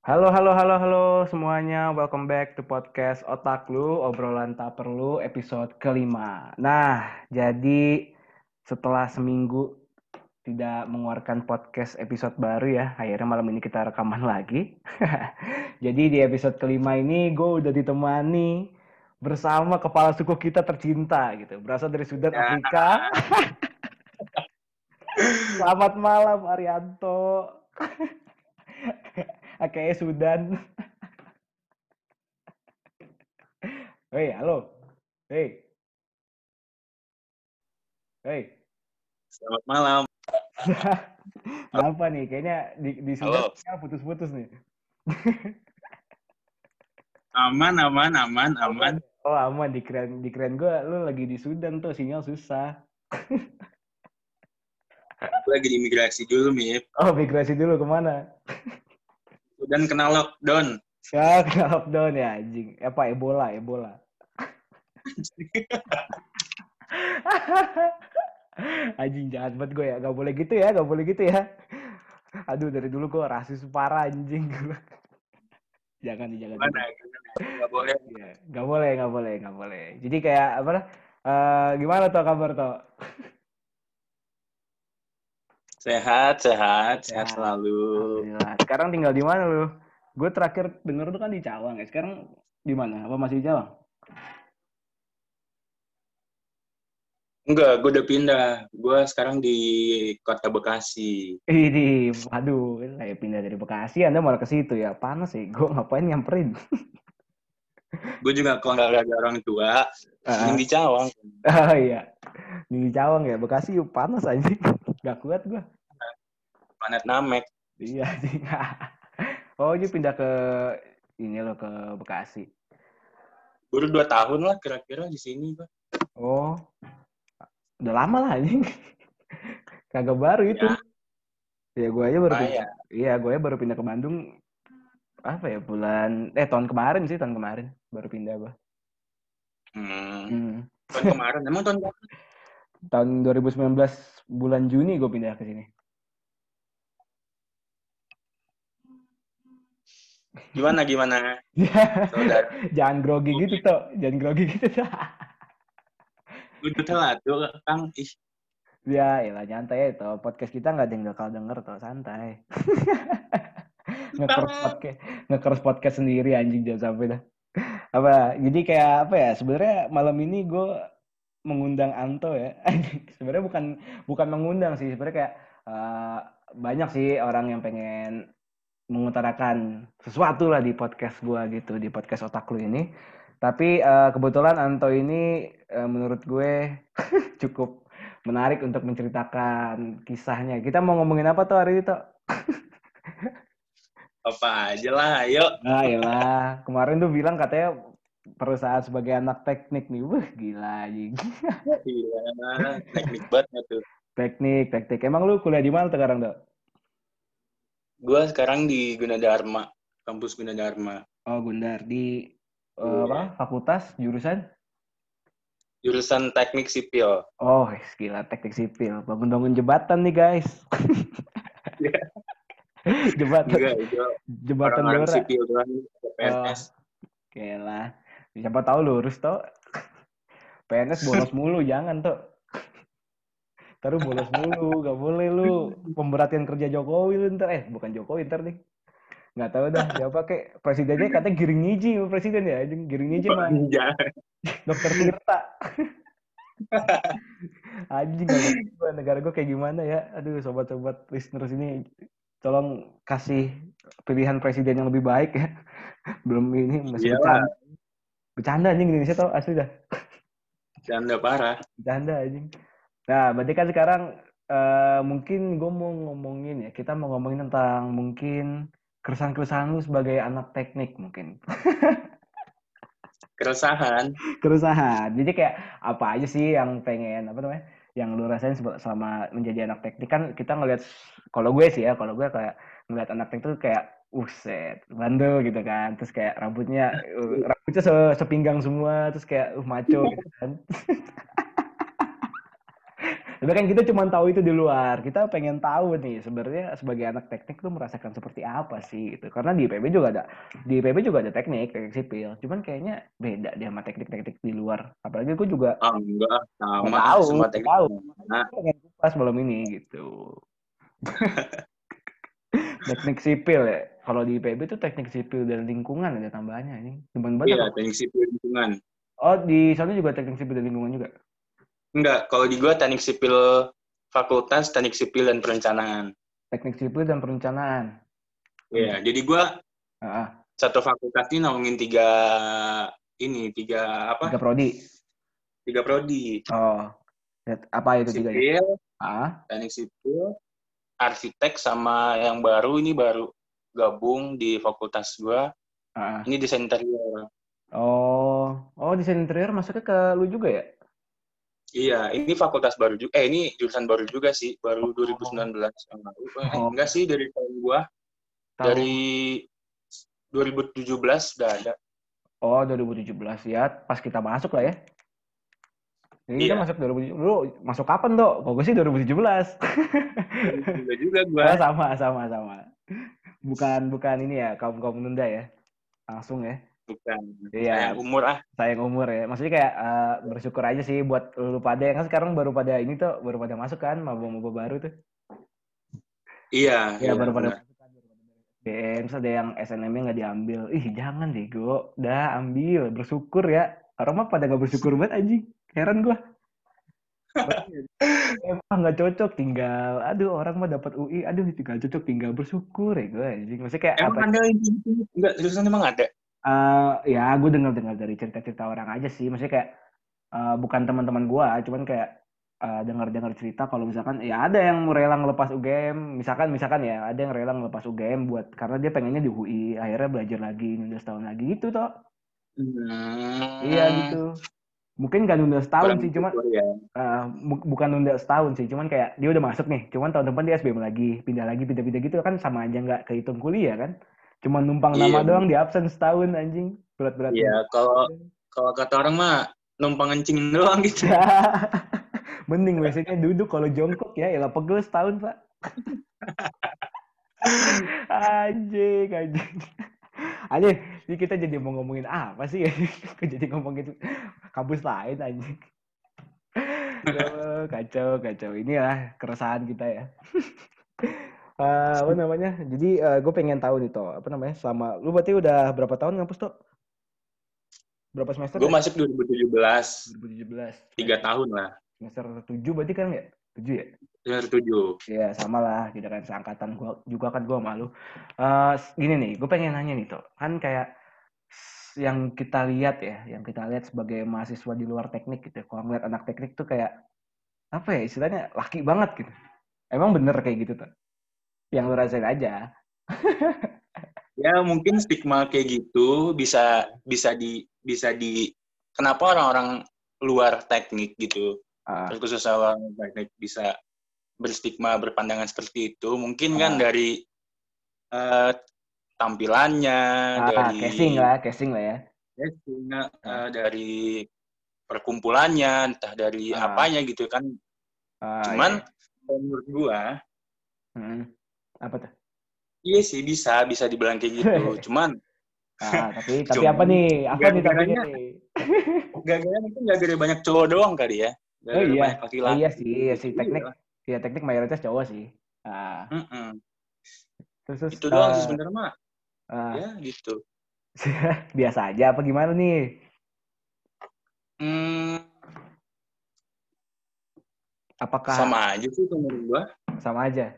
Halo, halo, halo, halo semuanya. Welcome back to podcast Otak Lu, obrolan tak perlu episode kelima. Nah, jadi setelah seminggu tidak mengeluarkan podcast episode baru ya, akhirnya malam ini kita rekaman lagi. jadi di episode kelima ini gue udah ditemani bersama kepala suku kita tercinta gitu, berasal dari Sudan Ya. Afrika. Selamat malam Arianto. Oke, Sudan. Hei, halo. Hei. Hei. Selamat malam. Apa nih? Kayaknya di, di Sudan putus-putus nih. Aman, aman, aman, aman. Oh, aman. Di keren, di keren gue, lu lagi di Sudan tuh, sinyal susah. Lagi di imigrasi dulu, Mip. Oh, migrasi dulu ke mana? Dan kena lockdown. Ya, kena lockdown ya, anjing. Apa, Ebola, Ebola. anjing, jahat banget gue ya. Gak boleh gitu ya, gak boleh gitu ya. Aduh, dari dulu gue rasis parah, anjing. jangan, jangan. Gimana? Gak boleh. Iya, nggak boleh, nggak boleh, nggak boleh. Jadi kayak apa? eh gimana tuh kabar tuh? Sehat, sehat, sehat Sehat. selalu. Alhamdulillah. Sekarang tinggal di mana lu? Gue terakhir denger tuh kan di Cawang ya. Sekarang di mana? Apa masih di Cawang? Enggak, gue udah pindah. Gue sekarang di kota Bekasi. Ini, aduh, saya pindah dari Bekasi, Anda malah ke situ ya. Panas sih. Gue ngapain nyamperin? Gue juga kalau nggak ada orang tua, yang di Cawang. ah, iya. Di Cawang ya. Bekasi yuk, panas anjing. Gak kuat gue. Planet Namek. Iya, anjing. oh, ini pindah ke ini loh ke Bekasi. Udah dua tahun lah kira-kira di sini. Gua. Oh, udah lama lah anjing. Kagak baru itu. Ya, gue aja baru pindah. Iya, gue aja baru pindah ke Bandung. Apa ya bulan? Eh tahun kemarin sih tahun kemarin baru pindah gue. Hmm. Hmm. Tahun kemarin, emang tahun kemarin? Tahun 2019 bulan Juni gue pindah ke sini. Gimana, gimana? Jangan grogi gitu toh, jangan grogi gitu toh. Udah telat tuh, Kang. Ih, ya, ya nyantai itu. Podcast kita nggak ada yang bakal denger toh, santai. nge-cross podcast, nge-cross podcast sendiri anjing jangan sampai dah. Apa? Jadi kayak apa ya? Sebenarnya malam ini gue mengundang Anto ya. sebenarnya bukan bukan mengundang sih, sebenarnya kayak eh, banyak sih orang yang pengen mengutarakan sesuatu lah di podcast gue gitu, di podcast otak lu ini. Tapi eh, kebetulan Anto ini eh, menurut gue cukup menarik untuk menceritakan kisahnya. Kita mau ngomongin apa tuh hari ini tuh? apa aja lah, ayo. Nah, iyalah. Kemarin tuh bilang katanya perusahaan sebagai anak teknik nih. Wah, gila anjing. Iya, teknik banget tuh. Teknik, teknik. Emang lu kuliah di mana sekarang, Dok? Gue sekarang di Gunadarma, kampus Gunadarma. Oh, Gundar. Di eh, Iya. apa? Fakultas, jurusan? Jurusan teknik sipil. Oh, gila teknik sipil. Bangun-bangun jembatan nih, guys. jembatan Enggak, jembatan orang-orang Dora. sipil doang, PNS. Gila. Siapa tahu lurus, Tok. PNS bolos mulu, jangan, Tok. Taruh bolos mulu, gak boleh lu. Pemberhentian kerja Jokowi lu ntar. Eh, bukan Jokowi ntar nih. Nggak tahu dah siapa kek. Presidennya katanya Giring Niji sama presiden ya. Giring Niji mah Iya. dokter Tirta. Anjing gak negara gue kayak gimana ya. Aduh sobat-sobat listeners ini tolong kasih pilihan presiden yang lebih baik ya. Belum ini masih bercanda. Bercanda anjing Indonesia tau asli dah. Canda parah. Bercanda anjing. Nah, berarti kan sekarang eh, mungkin gue mau ngomongin ya, kita mau ngomongin tentang mungkin keresahan-keresahan lu sebagai anak teknik mungkin. Keresahan. keresahan. Jadi kayak apa aja sih yang pengen apa namanya? Yang lu rasain selama menjadi anak teknik kan kita ngelihat kalau gue sih ya, kalau gue kayak ngeliat anak teknik tuh kayak uset, bandel gitu kan. Terus kayak rambutnya uh, rambutnya se- sepinggang semua, terus kayak uh, maco gitu kan. Tapi kan kita cuma tahu itu di luar. Kita pengen tahu nih sebenarnya sebagai anak teknik tuh merasakan seperti apa sih gitu. Karena di IPB juga ada di IPB juga ada teknik, teknik sipil. Cuman kayaknya beda dia sama teknik-teknik di luar. Apalagi gue juga Ah, enggak, sama tahu, semua teknik. tahu. Nah, pengen kupas malam ini gitu. teknik sipil ya. Kalau di IPB tuh teknik sipil dan lingkungan ada tambahannya ini. Teman banget. iya, teknik sipil lingkungan. Oh, di sana juga teknik sipil dan lingkungan juga. Enggak, kalau di gua teknik sipil fakultas, teknik sipil dan perencanaan. Teknik sipil dan perencanaan. Iya, jadi gua Ah, ah. satu fakultas ini ngomongin tiga ini, tiga apa? tiga prodi. Tiga prodi. Oh. Apa itu tiga? Sipil, Ah, teknik sipil, arsitek sama yang baru ini baru gabung di fakultas gua. ah. Ini desain interior. Oh, oh desain interior masuknya ke lu juga ya? Iya, ini fakultas baru juga. Eh, ini jurusan baru juga sih, baru 2019 yang lalu. Eh, Oh. enggak sih dari tahun gua. Tahu. Dari 2017 udah ada. Oh, 2017 ya, pas kita masuk lah ya. Jadi kita Iya. masuk 2017. Lu masuk kapan, Dok? Kok gue sih 2017. Juga juga gua. Oh, sama, sama, sama. Bukan, bukan ini ya, kaum-kaum nunda ya. Langsung ya. Bukan. Iya. Sayang umur ah. Sayang umur ya. Maksudnya kayak eh, bersyukur aja sih buat lu pada yang kan sekarang baru pada ini tuh, baru pada masuk kan, maba-maba baru tuh. Iya, Ya, iya, baru pada masuk kan, SBM, terus ada yang SNM-nya nggak diambil. Ih, jangan deh, Go. Dah, ambil. Bersyukur ya. Orang mah pada nggak bersyukur banget, anjing. Heran gua. Emang nggak cocok, tinggal. Aduh, orang mah dapat UI. Aduh, tinggal cocok, tinggal bersyukur ya gue, anjing. Maksudnya kayak Emang apa? ada yang gitu? Enggak, jurusan emang ada. Eh, ya, gue dengar-dengar dari cerita-cerita orang aja sih. Maksudnya kayak eh, bukan teman-teman gua, cuman kayak eh, dengar-dengar cerita kalau misalkan ya ada yang rela ngelepas UGM, misalkan misalkan ya ada yang rela ngelepas UGM buat karena dia pengennya di UI, akhirnya belajar lagi, nunda setahun lagi gitu toh. Hmm, Iya gitu. Mungkin gak nunda setahun sih, cuman ya. bu- bukan nunda setahun sih, cuman kayak dia udah masuk nih, cuman tahun depan dia SBM lagi, pindah lagi, pindah-pindah gitu kan sama aja nggak kehitung kuliah kan. Cuma numpang Iya, nama doang di absen setahun anjing, berat-berat. Iya, kalau kalau kata orang mah numpang ngencing doang gitu. Mending WC-nya duduk kalau jongkok ya, elah pegel setahun, Pak. anjing, anjing. Anjing, ini kita jadi mau ngomongin apa sih? Jadi ngomongin kampus lain. Aduh, kacau, kacau. Inilah keresahan kita ya. Eh, apa namanya? Jadi gue pengen tahu nih, Toh. Apa namanya? Sama, lu berarti udah berapa tahun ngampus, Toh? Berapa semester? Gue ya? masuk 2017, 2017. tiga tahun lah. semester 7 berarti kan ya? 7 ya? Semester tujuh. Ya sama lah, kita kan seangkatan gua juga kan gua malu. Eh gini nih, gue pengen nanya nih tuh, kan kayak yang kita lihat ya, yang kita lihat sebagai mahasiswa di luar teknik gitu. Kalau ngeliat anak teknik tuh kayak apa ya istilahnya laki banget gitu. Emang bener kayak gitu tuh? Yang lu rasain aja. Ya mungkin stigma kayak gitu bisa bisa di bisa di kenapa orang-orang luar teknik gitu Ah, terus khusus orang teknik bisa berstigma berpandangan seperti itu mungkin kan Ah. dari eh, tampilannya ah, dari casing lah, casing lah ya. casing, eh, dari perkumpulannya entah dari Ah. apanya gitu kan Ah, cuman iya. menurut gua Hmm. Apa tuh? iya sih bisa bisa dibilang kayak gitu cuman Ah, tapi tapi apa nih? Apa nih tapi nih? gak-gak mungkin gak gara banyak cowok doang kali ya Oh Gara-gara iya, banyak oh, laki-laki. iya sih, iya sih Iya. teknik, ya teknik mayoritas cowok sih. Ah, Mm-mm. terus, terus itu doang sih eh, sebenarnya mah ah, ya gitu biasa aja apa gimana nih? hmm, Apakah sama aja sih menurut gua sama aja?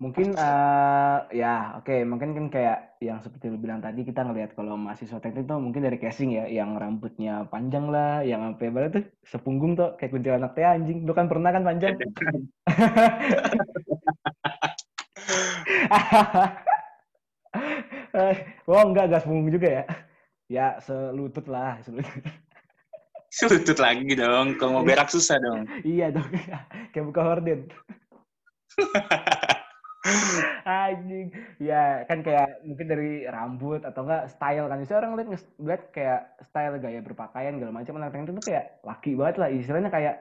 Mungkin eh, ya oke, mungkin kan kayak yang seperti lu bilang tadi kita ngelihat kalau mahasiswa teknik tuh mungkin dari casing ya, yang rambutnya panjang lah, yang apa ya tuh sepunggung tuh kayak kuntilanak teh anjing. Lu kan pernah kan panjang? oh enggak, enggak sepunggung juga ya. Ya selutut lah, selutut. Selutut lagi dong kalau mau berak susah dong iya dong, kayak buka horden. Anjing. Ya, kan kayak mungkin dari rambut atau enggak style kan. Bisa orang lihat kayak style gaya berpakaian segala macam teknik itu kayak laki banget lah. Istilahnya kayak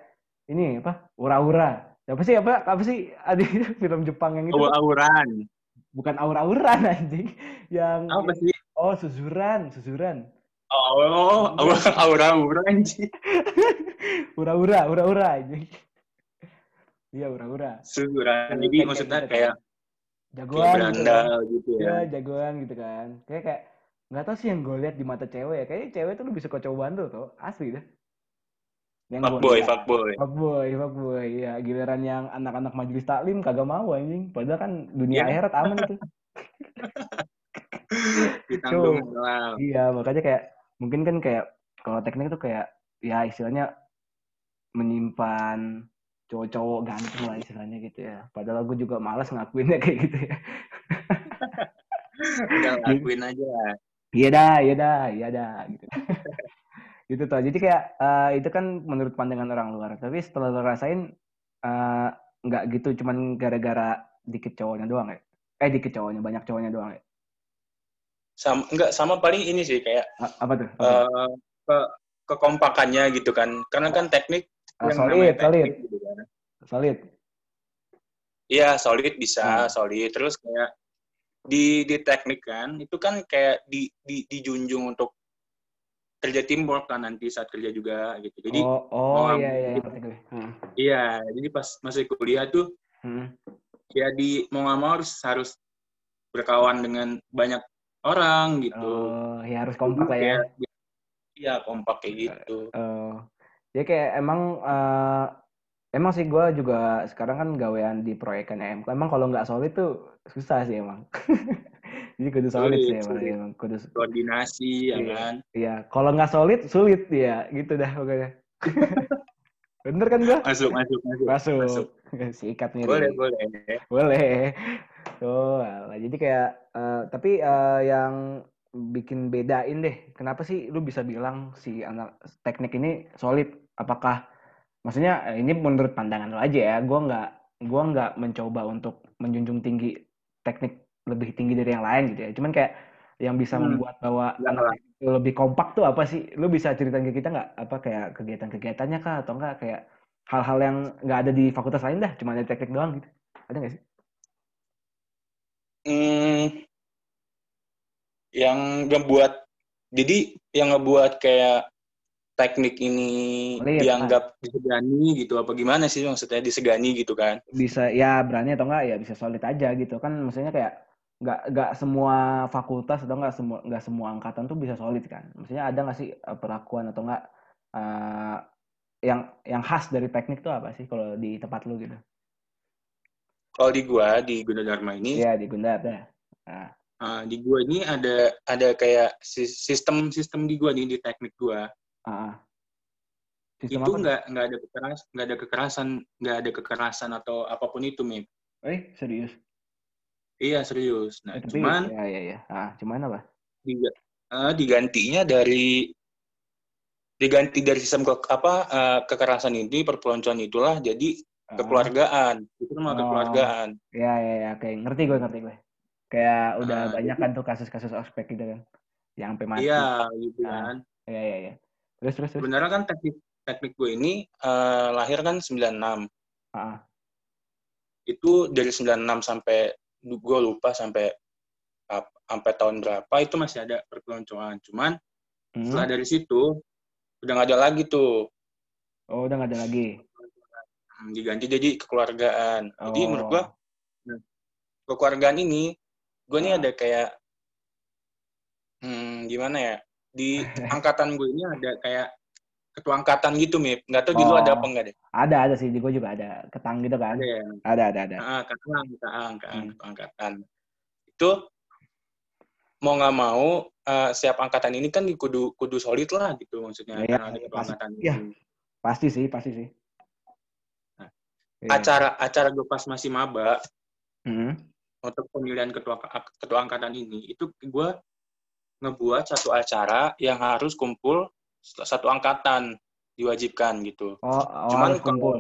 ini apa? Ura-ura. Apa sih apa apa sih ada film Jepang yang itu? Aur-auran. Bukan aur-auran anjing. Yang Apa sih? oh susuran, susuran. Oh, aur- aura-auran sih. Ura-ura, ura-ura anjing. Iya, ura-ura. Susuran. Kayak- Jadi kayak maksudnya gitu. kayak Jagoan kayak gitu kan. gitu ya. Iya, jagoan gitu kan. Kayak kayak nggak tahu sih yang gue lihat di mata cewek ya. Kayaknya cewek tuh lebih suka cowok bandel tuh. Asli dah. Yang gua Fuckboy, lihat. fuckboy. Fuckboy, fuckboy. Ya, giliran yang anak-anak majelis taklim kagak mau anjing. Padahal kan dunia Iya. akhirat aman itu. Ditanggung malam. Iya, makanya kayak mungkin kan kayak kalau teknik tuh kayak ya istilahnya menyimpan cowok-cowok ganteng lah istilahnya gitu ya. Padahal gue juga malas ngakuinnya kayak gitu ya. Udah lakuin aja. Iya dah, iya dah, iya dah gitu. gitu tuh. Jadi kayak eh, itu kan menurut pandangan orang luar. Tapi setelah lo rasain eh, nggak gitu, cuman gara-gara dikit cowoknya doang ya. Eh dikit cowoknya, banyak cowoknya doang ya. Sama enggak sama paling ini sih kayak A- Apa tuh? Apa eh, ke kekompakannya gitu kan. Karena kan teknik yang solid, namanya solid, teknik gitu kan. solid. Iya, solid bisa, Hmm. solid. Terus kayak di di teknik kan, itu kan kayak di, di dijunjung untuk kerja teamwork kan nanti saat kerja juga gitu. Jadi oh, oh iya iya gue. Hmm. iya, jadi pas masih kuliah tuh Hmm. ya di mau nggak mau harus harus berkawan dengan banyak orang gitu. Oh, ya harus kompak lah ya. Iya, kompak kayak gitu. Oh, ya kayak emang eh, emang sih gue juga sekarang kan gawean di proyekan EM. Emang kalau nggak solid tuh susah sih emang. Jadi kudu solid Sulit, sih emang. sulit. emang. Kudu Koordinasi ya Iya. kan. Iya, kalau nggak solid sulit ya, gitu dah pokoknya. Bener kan gua? Masuk, masuk, masuk. Masuk. Masuk. Sikat nih. Boleh, boleh. Boleh. Oh, jadi kayak eh, tapi eh, yang bikin bedain deh, kenapa sih lu bisa bilang si anak teknik ini solid? Apakah maksudnya eh, ini menurut pandangan lo aja ya, gua nggak gua nggak mencoba untuk menjunjung tinggi teknik lebih tinggi dari yang lain gitu ya. Cuman kayak yang bisa Hmm. membuat bahwa anak itu lebih kompak tuh apa sih? Lu bisa ceritain ke kita nggak? Apa kayak kegiatan-kegiatannya kah atau enggak kayak hal-hal yang nggak ada di fakultas lain dah, cuma ada teknik doang gitu. Ada nggak sih? Hmm, yang ngebuat jadi yang ngebuat kayak teknik ini Solid, dianggap disegani gitu apa gimana sih maksudnya disegani gitu kan? Bisa ya berani atau enggak ya bisa solid aja gitu. Kan maksudnya kayak nggak nggak semua fakultas atau nggak semua nggak semua angkatan tuh bisa solid kan? Maksudnya ada nggak sih eh, perlakuan atau enggak eh, yang yang khas dari teknik tuh apa sih kalau di tempat lu gitu? Kalau di gua di Gunadarma ini Iya di Gundar ya nah, ah, di gua ini ada ada kayak sis- sistem sistem di gua nih di teknik gua. Sistem itu nggak nggak ada kekeras nggak ada kekerasan nggak ada kekerasan atau apa pun itu Mip. eh serius? Iya serius. Nah Eh, tapi cuman ya ya ya. Ah cuman apa? Diga- eh, digantinya dari diganti dari sistem ke, apa eh, kekerasan ini perpeloncoan itulah jadi kekeluargaan. Itu Oh. mah kekeluargaan. Ya ya ya. Kayak ngerti gue ngerti gue kayak udah Ah, banyak kan tuh kasus-kasus ospek gitu kan yang sampai mati iya gitu Ah. kan ya ya ya terus terus terus sebenarnya kan teknik teknik gue ini eh, lahir kan 96 ah itu dari 96 sampai gue lupa sampai sampai tahun berapa itu masih ada perpeloncoan cuman Hmm. setelah dari situ udah nggak ada lagi tuh Oh, udah nggak ada lagi. Hmm, diganti jadi kekeluargaan jadi Oh. menurut gue kekeluargaan ini gue nih Ah. ada kayak hmm, gimana ya di angkatan gue ini ada kayak ketua angkatan gitu Mip nggak tahu di lu ada Oh. apa enggak deh Ada, ada sih. Gue juga ada. Ketang gitu kan. ada ya Ada, ada, ada. ah kaang kaang kaang Hmm. ketua angkatan itu mau nggak mau eh, setiap angkatan ini kan kudu kudu solid lah gitu maksudnya Iya, karena ada iya, ketua pasti. angkatan Iya. ini. Pasti sih, pasti sih. Nah, Iya. acara acara gue pas masih maba Hmm. Untuk pemilihan ketua ketua angkatan ini itu gue ngebuat satu acara yang harus kumpul satu angkatan diwajibkan gitu. Oh, oh Cuman harus kalau- kumpul.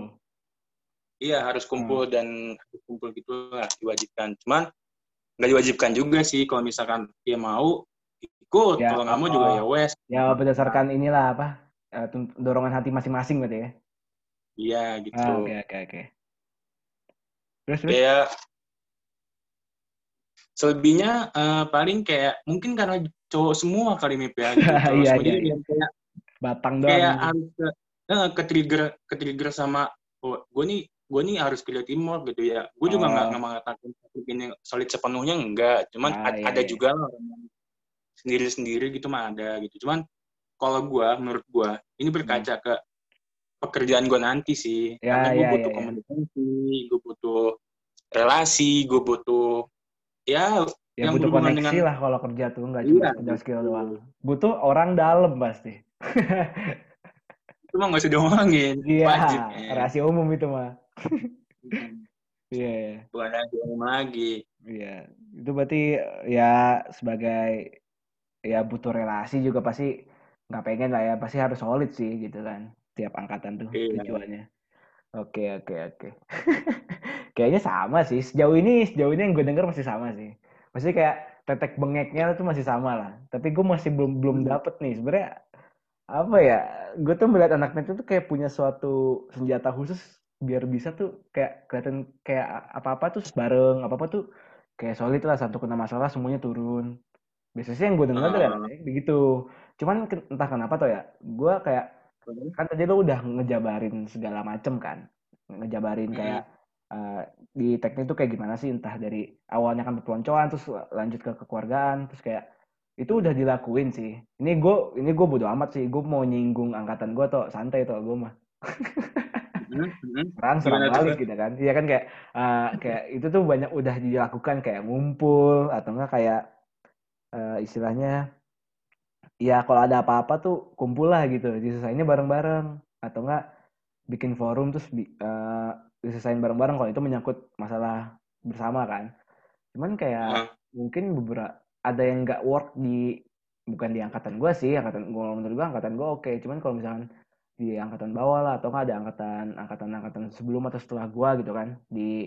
Iya harus kumpul Hmm. dan harus kumpul gitu lah diwajibkan. Cuman nggak diwajibkan juga sih kalau misalkan dia mau ikut, Ya, kalau nggak mau oh. juga ya wes. Ya berdasarkan inilah apa? eh, dorongan hati masing-masing berarti ya. Iya gitu. Ah, oke oke oke. Terus terus. Kayak selebihnya eh, paling kayak mungkin karena cowok semua kali Mip ya. Gitu. Cowok Iya, semua, iya, jadi iya. kayak Batang doang. kayak harus ke, eh, ke trigger ke trigger sama oh, gue nih gue nih harus kerja teamwork gitu ya. Gue juga Oh. nggak nggak mengatakan ini solid sepenuhnya enggak. Cuman Ah, ad- iya, ada iya. juga orang sendiri-sendiri gitu mah ada gitu. Cuman kalau gue menurut gue ini berkaca ke pekerjaan gue nanti sih. Hmm. Ya, Karena gue ya, butuh ya, ya. komunikasi, gue butuh relasi, gue butuh ya ya yang butuh koneksi dengan- lah kalau kerja tuh nggak cuma Iya, sekedar skill doang. Butuh orang dalam pasti. itu mah nggak usah diomongin. Iya, Wajib. ya. rahasia umum itu mah. Iya, iya. Bukan lagi umum lagi. Iya, itu berarti ya sebagai ya butuh relasi juga pasti nggak pengen lah ya, pasti harus solid sih gitu kan. Tiap angkatan tuh Iya. tujuannya. Oke, oke, oke. Kayaknya sama sih. Sejauh ini, sejauh ini yang gue denger masih sama sih. Masih kayak tetek bengeknya tuh masih sama lah. Tapi gue masih belum belum Hmm. dapet nih. Sebenarnya apa ya? Gue tuh melihat anak net itu kayak punya suatu senjata khusus biar bisa tuh kayak kelihatan kayak apa-apa tuh bareng, apa-apa tuh kayak solid lah satu kena masalah semuanya turun. Biasanya sih yang gue dengar tuh ya Ah. begitu. Cuman ke- entah kenapa tuh ya, gue kayak kan tadi lo udah ngejabarin segala macem kan, ngejabarin Hmm. kayak eh, di teknik tuh kayak gimana sih? Entah dari awalnya kan perpeloncoan terus lanjut ke kekeluargaan terus kayak itu udah dilakuin sih. Ini gue ini gue bodo amat sih, gue mau nyinggung angkatan gue tuh santai tuh gue mah. Hmm, hmm. serang serang balik gitu kan. Iya kan kayak eh, kayak itu tuh banyak udah dilakukan kayak ngumpul atau enggak kayak eh, istilahnya ya kalau ada apa-apa tuh kumpul lah gitu. Diselesainnya bareng-bareng. Atau enggak bikin forum terus bi- eh, diselesain bareng-bareng kalau itu menyangkut masalah bersama kan. Cuman kayak mungkin beberapa ada yang nggak work di bukan di angkatan gue sih angkatan gue menurut gue angkatan gue oke. Cuman kalau misalkan di angkatan bawah lah atau nggak ada angkatan angkatan angkatan sebelum atau setelah gue gitu kan di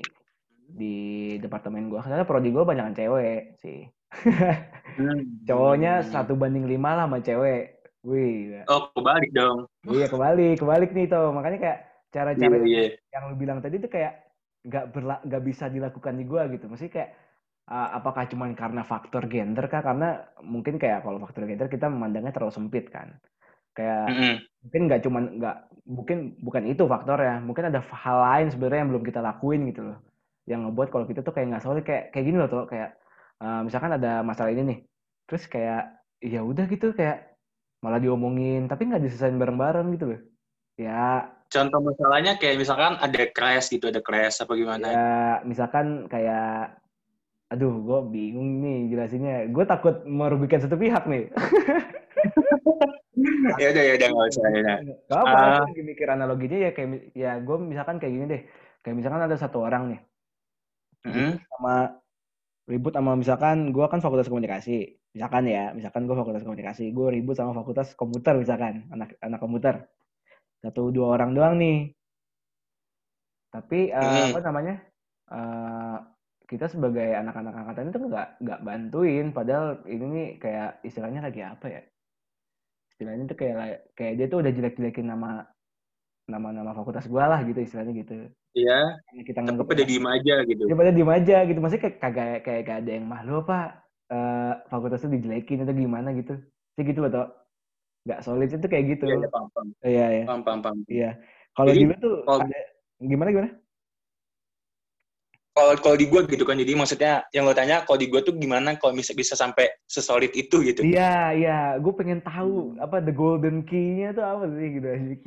di departemen gue karena prodi gue banyak cewek sih. Hmm. cowoknya satu banding lima lah sama cewek. Wih Oh, kebalik dong. iya kebalik kebalik nih tuh makanya kayak cara-cara Iya, iya. yang lu bilang tadi tuh kayak nggak berla nggak bisa dilakukan di gua gitu. Mesti kayak uh, apakah cuman karena faktor gender kah? Karena mungkin kayak kalau faktor gender kita memandangnya terlalu sempit kan. Kayak Mm-mm. mungkin nggak cuman nggak mungkin bukan itu faktornya. Mungkin ada hal lain sebenarnya yang belum kita lakuin gitu loh. Yang ngebuat kalau kita tuh kayak nggak solid kayak kayak gini loh tuh kayak uh, misalkan ada masalah ini nih. Terus kayak ya udah gitu kayak malah diomongin tapi nggak diselesain bareng-bareng gitu loh. Ya Contoh masalahnya kayak misalkan ada crash gitu, ada crash apa gimana? ya misalkan kayak aduh gue bingung nih jelasinnya gue takut merugikan satu pihak nih ya udah ya udah nggak usah ya. Gak apa, aku lagi mikir analoginya ya kayak ya gue misalkan kayak gini deh. Kayak misalkan ada satu orang nih Mm-mm. sama ribut sama misalkan gue kan fakultas komunikasi. Misalkan ya, misalkan gue fakultas komunikasi, gue ribut sama fakultas komputer misalkan, anak anak komputer. Satu dua orang doang nih. Tapi eh, Hmm. apa namanya? eh, kita sebagai anak-anak angkatan itu nggak nggak bantuin padahal ini nih kayak istilahnya lagi apa ya? Istilahnya tuh kayak kayak dia tuh udah jelek-jelekin nama nama-nama fakultas gua lah gitu istilahnya gitu. Iya, kita nganggep pada diem aja gitu. dia pada diem aja gitu. Maksudnya kayak kagak kayak gak ada yang malu apa eh fakultas itu dijelekin atau gimana gitu. Sih gitu atau nggak solid itu kayak gitu. Iya, iya, paham, paham, Iya, iya. paham, paham, paham. Iya. Kalau lu tuh kalau- ada gimana gimana? Kalau kalau di gua gitu kan, jadi maksudnya yang lo tanya, kalau di gua tuh gimana kalau bisa bisa sampai sesolid itu gitu? Iya, iya. Gue pengen tahu Hmm. apa the golden key-nya tuh apa sih gitu anjing.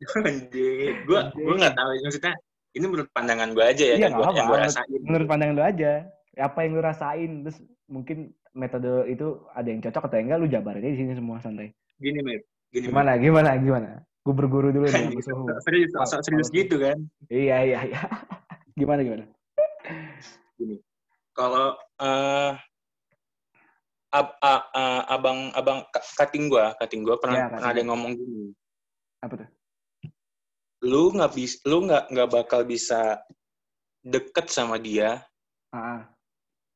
Anjir, gua gua nggak tahu maksudnya. Ini menurut pandangan gua aja ya, Iya, dan nggak gua, yang gua apa-apa. rasain. Menurut pandangan lu aja. Apa yang lu rasain terus mungkin metode itu ada yang cocok atau enggak lu jabarin aja di sini semua santai. Gini, Mir. Gini. Gimana? Gimana? Gimana? Gue berguru dulu nih serius, serius, serius gitu kan. Iya, iya, iya. gimana gimana? Kalau eh ab- a- a- abang abang ka- kating gua, kating gua pernah Iya, pernah ada yang ngomong gini. Apa tuh? Lu nggak bisa, lu nggak nggak bakal bisa deket sama dia. Ah, ah.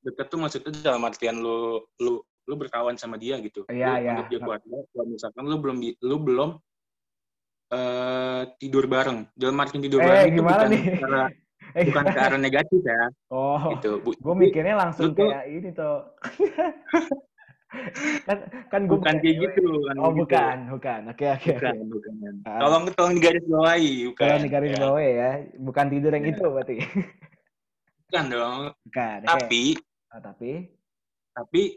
Deket tuh maksudnya dalam artian lu lu lu berkawan sama dia gitu. Iya, iya. anggap dia keluarga. Kalau misalkan lu belum lu belum eh tidur bareng. Dalam arti tidur Eh, bareng itu bukan nih? cara Eh, bukan ke arah negatif ya, Oh, gitu. Bu, gue mikirnya langsung lu tuh kayak ini tuh. kan kan gue bukan kayak gitu, bukan Oh, gitu. bukan, bukan. Oke, oke, oke. Bukan, bukan. Ah. Tolong tolong digaris bawahi, bukan. Kalau di garis ya. bawah ya, bukan tidur yang Ya. itu berarti. Bukan dong. Bukan. Tapi Oh, tapi tapi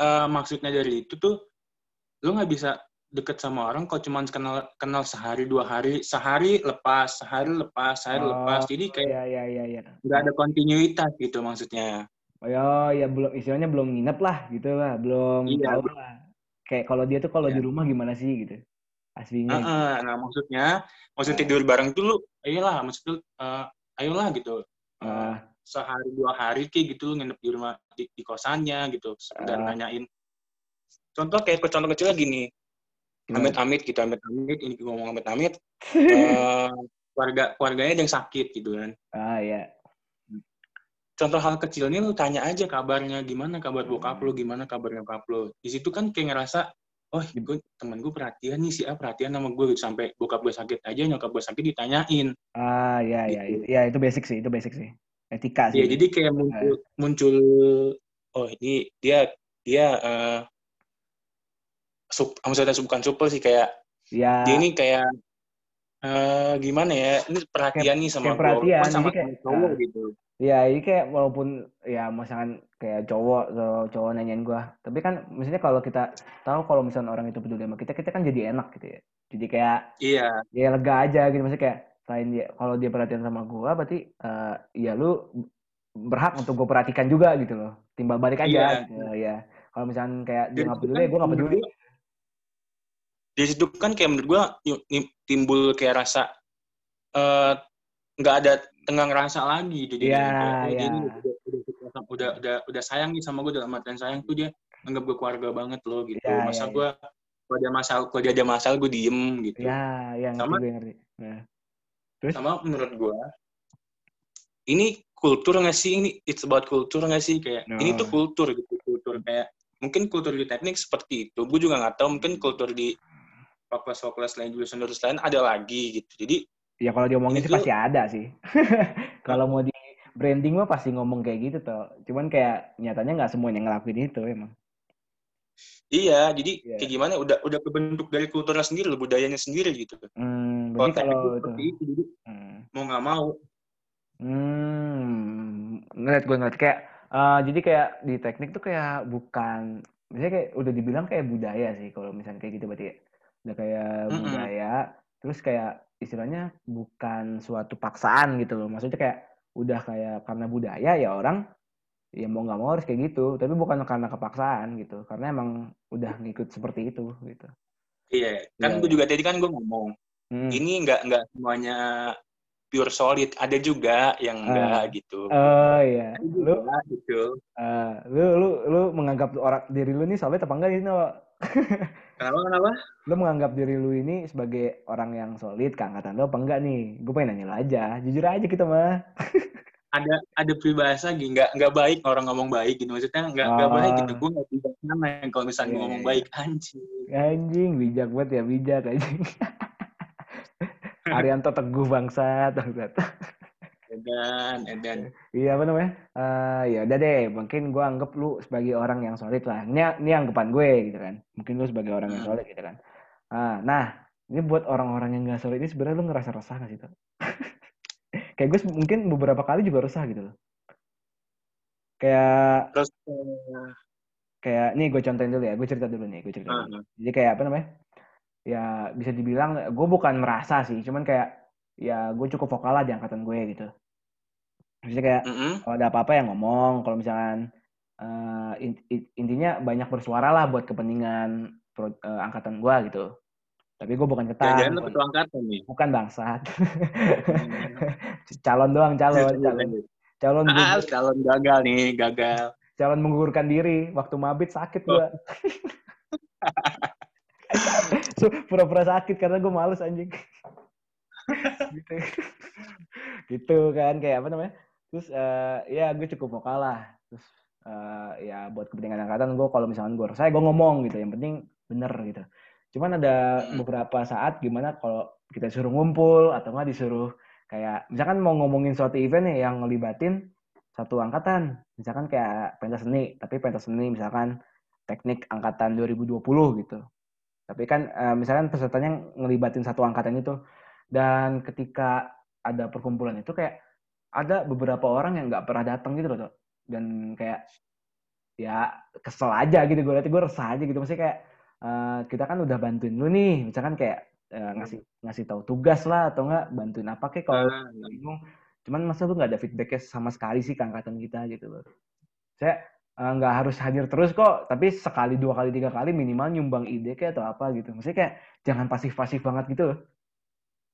eh, maksudnya dari itu tuh lu nggak bisa deket sama orang kalau cuma kenal kenal sehari dua hari sehari lepas sehari lepas sehari Oh, lepas jadi kayak ya ya ya ya. nggak ada kontinuitas gitu maksudnya Oh ya, ya belum istilahnya belum nginep lah gitu lah, belum Iya, tahu lah. Kayak kalau dia tuh kalau Iya. di rumah gimana sih gitu. Aslinya. gitu. Heeh, nah maksudnya maksud tidur bareng dulu ayolah maksud lu eh, ayolah gitu Ah. Sehari dua hari kayak gitu nginep di rumah di, di kosannya gitu sekedar Ah. nanyain contoh kayak contoh kecil lagi nih Gimana? amit-amit gitu amit-amit ini ngomong amit-amit eh, keluarga keluarganya yang sakit gitu kan Ah ya. contoh hal kecil ini lu tanya aja kabarnya gimana kabar bokap lu gimana kabar nyokap lu di situ kan kayak ngerasa oh gue temen gue perhatian nih si A perhatian sama gue gitu sampai bokap gue sakit aja nyokap gue sakit ditanyain Ah ya ya. Gitu. Itu, ya itu basic sih, itu basic sih. Etika sih. ya jadi kayak muncul muncul oh ini dia dia eh sup, maksudnya bukan supel sih kayak ya. dia ini kayak eh gimana ya ini perhatian nih sama kayak perhatian, sama kayak- cowok ah. gitu Ya, ini kayak walaupun ya misalkan kayak cowok atau cowok nanyain gua, tapi kan maksudnya kalau kita tahu kalau misalnya orang itu peduli sama kita, kita kan jadi enak gitu ya. Jadi kayak iya ya lega aja gitu maksudnya kayak selain dia kalau dia perhatian sama gua berarti eh, ya lu berhak untuk gue perhatikan juga gitu loh. Timbal balik aja Iya. gitu ya. Kalau misalnya kayak dia nggak peduli, kan gue nggak peduli. Di situ kan kayak menurut ni- timbul kayak rasa eh nggak ada tenggang rasa lagi gitu. Jadi kayak, oh, ini udah, udah, udah, udah, udah, sayang nih sama gue dalam artian sayang tuh dia anggap gue keluarga banget loh gitu. Iya, Masa iya, gue kalau dia masalah kalau dia ada masalah gue diem gitu. Ya, ya ngerti Sama- gue ngerti. Terus Sama menurut gua ini kultur nggak sih ini it's about kultur nggak sih kayak ini tuh kultur gitu kultur kayak mungkin kultur di teknik seperti itu gue juga nggak tahu mungkin kultur di fakultas-fakultas lain jurusan-jurusan lain ada lagi gitu jadi Ya kalau diomongin sih Itu- pasti ada sih. kalau mau di branding mah pasti ngomong kayak gitu toh. Cuman kayak nyatanya nggak semuanya ngelakuin itu emang. Iya jadi Iya. kayak gimana udah udah kebentuk dari kulturnya sendiri budayanya sendiri gitu Hmm, kalau kalau itu. seperti itu jadi Hmm, mau nggak mau hmm ngeliat gue ngeliat kayak eh, jadi kayak di teknik tuh kayak bukan misalnya kayak udah dibilang kayak budaya sih kalau misalnya kayak gitu berarti ya. udah kayak Mm-mm. budaya terus kayak istilahnya bukan suatu paksaan gitu loh maksudnya kayak udah kayak karena budaya ya orang ya mau nggak mau harus kayak gitu. Tapi bukan karena kepaksaan gitu. Karena emang udah ngikut seperti itu gitu. Iya kan Iya, gue iya. juga tadi kan gue ngomong Hmm. ini nggak nggak semuanya pure solid. Ada juga yang enggak gitu. Oh iya. Ada lu? juga gitu. Eh, lu lu lu menganggap orang diri lu nih solid apa enggak ini kenapa kenapa? Lu menganggap diri lu ini sebagai orang yang solid keangkatan lu apa enggak nih? Gue pengen nanya lu aja. Jujur aja kita mah ada ada peribahasa lagi nggak nggak baik orang ngomong baik gitu. Maksudnya nggak nggak Ah. baik gitu. Gue nggak bijak mana yang kalau misalnya Iya, gue ngomong iya, baik anjing. Anjing bijak banget ya bijak anjing. Arianto teguh bangsat bangsat. Dan dan iya apa namanya? Eh ya udah deh mungkin gue anggap lu sebagai orang yang solid lah. Ini ini anggapan gue gitu kan. Mungkin lu sebagai orang yang Hmm. solid gitu kan. Ah, nah ini buat orang-orang yang gak solid ini sebenarnya lu ngerasa resah gak sih tuh kayak gue mungkin beberapa kali juga resah gitu loh kayak terus eh, kayak nih gue contohin dulu ya gue cerita dulu nih gue cerita ah, dulu. jadi kayak apa namanya ya bisa dibilang gue bukan merasa sih cuman kayak ya gue cukup vokal lah di angkatan gue gitu Maksudnya kayak mm-mm. kalau ada apa-apa ya ngomong kalau misalkan eh, in- in- intinya banyak bersuara lah buat kepentingan pro- eh, angkatan gue gitu tapi gue bukan ketan lu bukan, angkatan nih? Bukan bangsat. Calon doang calon calon. calon ah, calon gagal nih gagal. Calon menggugurkan diri waktu mabit sakit gue So, pura-pura sakit karena gue males anjing. Gitu. Gitu kan kayak apa namanya? Terus eh, ya gue cukup vokal lah. Terus eh, ya buat kepentingan angkatan gue kalau misalkan gue resah gue ngomong gitu. Yang penting bener gitu Cuman ada Hmm. beberapa saat gimana kalau kita suruh ngumpul atau nggak disuruh kayak misalkan mau ngomongin suatu event nih yang ngelibatin satu angkatan, misalkan kayak pentas seni, tapi pentas seni misalkan teknik angkatan 2020 gitu. Tapi kan eh, misalkan pesertanya ngelibatin satu angkatan itu dan ketika ada perkumpulan itu kayak ada beberapa orang yang nggak pernah datang gitu loh, dan kayak ya kesel aja gitu gue lihat gue resah aja gitu maksudnya kayak eh, kita kan udah bantuin lu nih. Misalkan kayak eh, ngasih ngasih tahu tugas lah atau enggak bantuin apa kayak kalau Ah, bingung. Cuman masa lu nggak ada feedbacknya sama sekali sih ke angkatan kita gitu loh. Saya eh, nggak harus hadir terus kok tapi sekali dua kali tiga kali minimal nyumbang ide kayak atau apa gitu. Maksudnya kayak jangan pasif pasif banget gitu loh.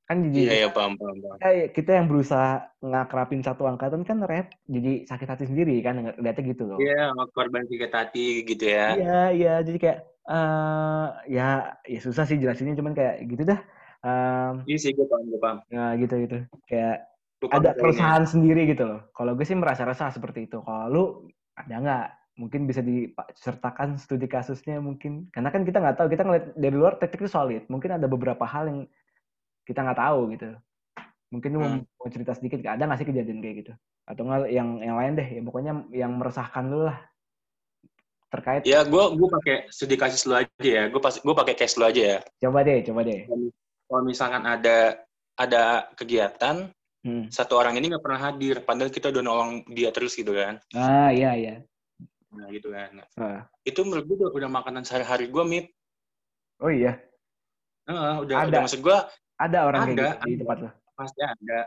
Kan jadi Iya, iya, paham, paham, paham. kita yang berusaha ngakrapin satu angkatan kan rep jadi sakit hati sendiri kan lihatnya gitu loh. Iya, korban sakit hati gitu ya. Iya, iya. Jadi kayak eh ya ya susah sih jelasinnya cuman kayak gitu dah. Em, Iya sih, gue paham, gue paham. ya gitu gitu. Kayak paham ada keresahan sendiri gitu loh. Kalau gue sih merasa resah seperti itu. Kalau lu ada nggak? Mungkin bisa disertakan studi kasusnya mungkin. Karena kan kita nggak tahu. Kita ngeliat dari luar teknik itu solid. Mungkin ada beberapa hal yang kita nggak tahu gitu. Mungkin lu mau, Hmm. mau cerita sedikit. Ada nggak sih kejadian kayak gitu? Atau nggak yang yang lain deh. Ya pokoknya yang meresahkan lu lah terkait. Ya, gue gue pakai studi kasus lu aja ya. Gue pas gue pakai case lu aja ya. Coba deh, coba deh. Kalau misalkan ada ada kegiatan, Hmm. satu orang ini nggak pernah hadir, padahal kita udah nolong dia terus gitu kan. Ah iya iya. Nah, gitu kan. Nah, Ah. itu menurut gue udah, udah makanan sehari-hari gue, Mit. Oh iya, Heeh, udah, Ada. udah maksud gue ada orang kayak Ada, gitu di tempat lo. pasti ada.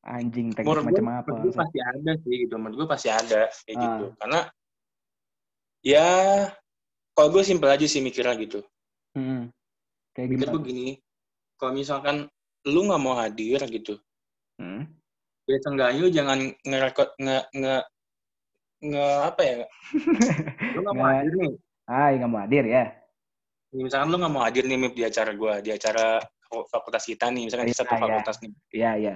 Anjing teknik Menurut gue, macam apa? menurut gue pasti ada sih gitu. Menurut gue pasti ada kayak Ah. gitu. Karena ya kalau gue simpel aja sih mikirnya gitu. Hmm. Kayak Mikir gimana? gue gini, kalau misalkan lu nggak mau hadir gitu, Hmm. ya seenggaknya lu jangan ngerekod nge nge nge apa ya? Lu nggak mau hadir nih. Ah, nggak mau hadir ya? Misalkan lu nggak mau hadir nih di acara gue, di acara fakultas kita nih, misalkan di Iya, satu iya. fakultas nih. Iya iya.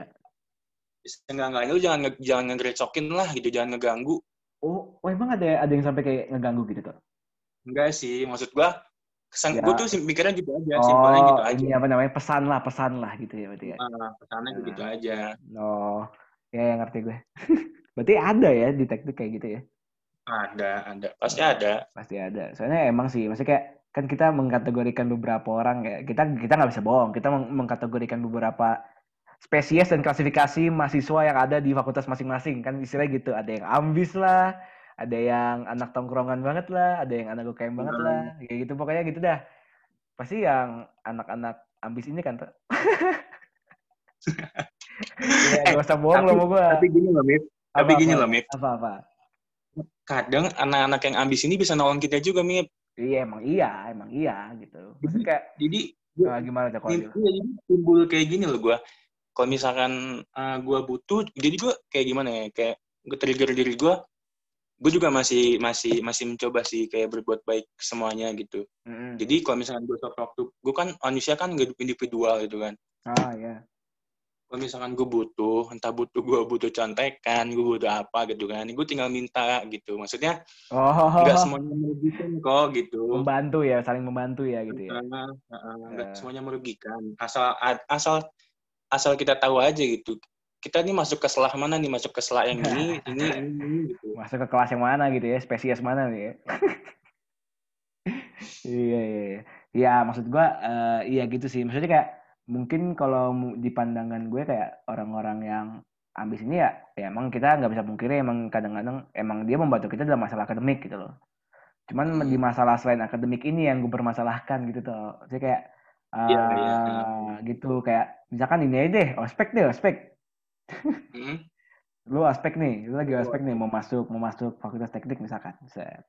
Seenggaknya lu jangan jangan ngegerecokin lah gitu, jangan ngeganggu. Oh, oh emang ada ada yang sampai kayak ngeganggu gitu tuh? Enggak sih, maksud gua kesan Ya. gua tuh mikirnya gitu aja, simpelnya oh, gitu aja. ini apa namanya pesan lah pesan lah gitu ya berarti ya. Ah, pesannya Nah. gitu aja. Oh, ya, ya ngerti gue. berarti ada ya di teknik kayak gitu ya? Ada, ada, pasti ada. Pasti ada. Soalnya emang sih, maksudnya kayak kan kita mengkategorikan beberapa orang kayak kita kita nggak bisa bohong. Kita meng- mengkategorikan beberapa spesies dan klasifikasi mahasiswa yang ada di fakultas masing-masing kan istilahnya gitu. Ada yang ambis lah, ada yang anak tongkrongan banget lah, ada yang anak UKM banget Hmm. lah, kayak gitu pokoknya gitu dah. Pasti yang anak-anak ambis ini kan tuh. ya, gak usah bohong loh tapi- sama gue. Tapi gini loh, Mip. Tapi gini loh, Mip. Apa-apa. Kadang anak-anak yang ambis ini bisa nolong kita juga, Mip. Iya emang iya, emang iya gitu. Maksudnya kayak Jadi, gua- ah, gimana kalau Iya, timbul kayak gini loh gua. Kalau misalkan uh, gua butuh, jadi gua kayak gimana ya? Kayak gue trigger diri gua. Gue juga masih masih masih mencoba sih kayak berbuat baik semuanya gitu. Mm-mm. Jadi kalau misalkan gue waktu, gue kan manusia kan gak individual gitu kan. Ah ya. Kalau misalkan gue butuh, entah butuh gue butuh contekan, gue butuh apa gitu kan, gue tinggal minta gitu. Maksudnya Oh, nggak semuanya merugikan kok gitu. membantu ya, saling membantu ya gitu ya. Karena uh, nggak Ya. semuanya merugikan. Asal asal asal kita tahu aja gitu. Kita ini masuk ke selah mana nih? Masuk ke selah yang ini, ini, ini, gitu. Masuk ke kelas yang mana gitu ya, spesies mana nih ya. iya, iya, iya. Ya, maksud gua eh, iya gitu sih. Maksudnya kayak mungkin kalau di pandangan gue kayak orang-orang yang ambis ini ya, ya emang kita nggak bisa pungkiri emang kadang-kadang emang dia membantu kita dalam masalah akademik gitu loh. Cuman Hmm. di masalah selain akademik ini yang gue permasalahkan gitu tuh. Jadi kayak Iya, iya. eh, gitu kayak misalkan ini aja deh, ospek deh, ospek. Hmm? lu aspek nih, lu lagi aspek nih mau masuk mau masuk fakultas teknik misalkan, set.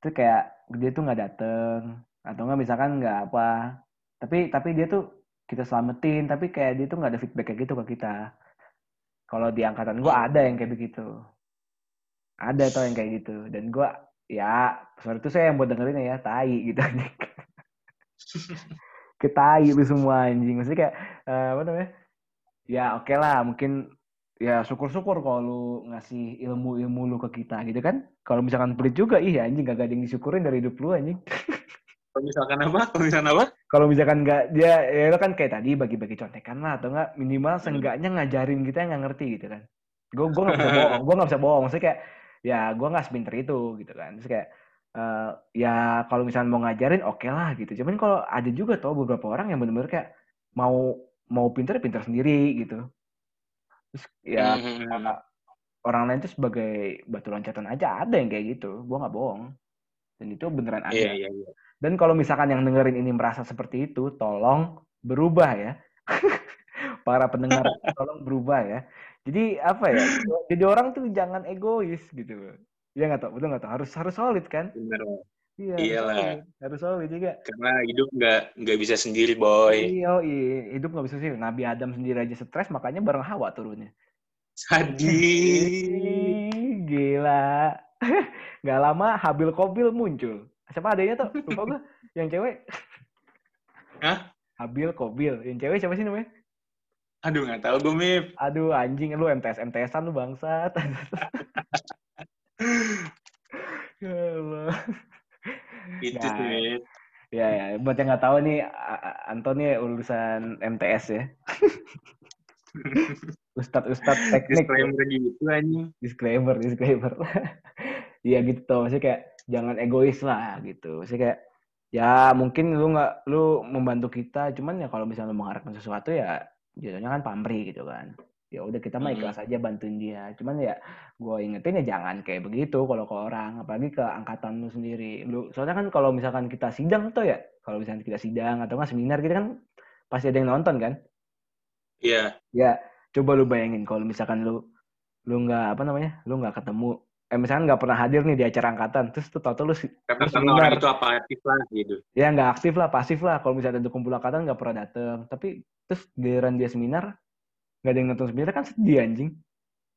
Itu kayak dia tuh nggak dateng atau nggak misalkan nggak apa, tapi tapi dia tuh kita selamatin, tapi kayak dia tuh nggak ada feedback kayak gitu ke kita. Kalau di angkatan gua ada yang kayak begitu, ada tuh yang kayak gitu, dan gua ya sorry itu saya yang buat dengerin ya, tai gitu anjing. Ketai itu semua anjing, maksudnya kayak eh, apa namanya? Ya oke lah, mungkin ya syukur-syukur kalau lu ngasih ilmu-ilmu lu ke kita gitu kan. Kalau misalkan pelit juga, ih anjing gak ada yang disyukurin dari hidup lu anjing. Kalau misalkan apa? Kalau misalkan apa? Kalau misalkan nggak dia ya lo kan kayak tadi bagi-bagi contekan lah atau nggak minimal Hmm. seenggaknya ngajarin kita yang nggak ngerti gitu kan. Gue gue nggak bisa bohong, gue nggak bisa bohong. Maksudnya kayak ya gue nggak sepinter itu gitu kan. Terus kayak eh, ya kalau misalnya mau ngajarin oke lah gitu. Cuman kalau ada juga tuh beberapa orang yang benar-benar kayak mau mau pinter pinter sendiri gitu. Terus ya Hmm, hmm, hmm. orang lain tuh sebagai batu loncatan aja ada yang kayak gitu. Gue nggak bohong. Dan itu beneran ada. Iya, iya, iya. Dan kalau misalkan yang dengerin ini merasa seperti itu, tolong berubah ya. Para pendengar, tolong berubah ya. Jadi apa ya? Jadi orang tuh jangan egois gitu. Iya nggak tau, betul nggak tau? Harus harus solid kan? Bener. Bang. Iya. Iyalah. Harus solid, harus solid juga. Karena hidup nggak nggak bisa sendiri, boy. Iya, iya, hidup nggak bisa sih. Nabi Adam sendiri aja stres, makanya bareng Hawa turunnya. Sadis. Gila. Gak lama Habil Kobil muncul. Siapa adanya tuh? Lupa gue. Yang cewek. Hah? Habil Kobil. Yang cewek siapa sih namanya? Aduh, nggak tahu gue, Mip. Aduh anjing lu MTS MTSan lu bangsat. Ya Allah. Itu Ya. sih, ya ya, buat yang nggak tahu nih Anton nih lulusan MTS ya. Ustadz Ustadz teknik. Disclaimer gitu, anjing. disclaimer disclaimer Iya gitu tuh maksudnya kayak jangan egois lah gitu maksudnya kayak ya mungkin lu nggak lu membantu kita cuman ya kalau misalnya lu mengharapkan sesuatu ya jadinya kan pamrih gitu kan ya udah kita mah Hmm. ikhlas aja bantuin dia cuman ya gue ingetin ya jangan kayak begitu kalau ke orang apalagi ke angkatan lu sendiri lu soalnya kan kalau misalkan kita sidang tuh ya kalau misalkan kita sidang atau nggak seminar kita kan pasti ada yang nonton kan Iya. Ya, coba lu bayangin kalau misalkan lu lu nggak apa namanya, lu nggak ketemu, eh misalkan nggak pernah hadir nih di acara angkatan, terus tuh tau lu Karena seminar. orang itu apatis lah, gitu. ya nggak aktif lah, pasif lah. Kalau misalnya ada kumpul angkatan nggak pernah dateng, tapi terus giliran dia seminar nggak ada yang nonton seminar kan sedih anjing.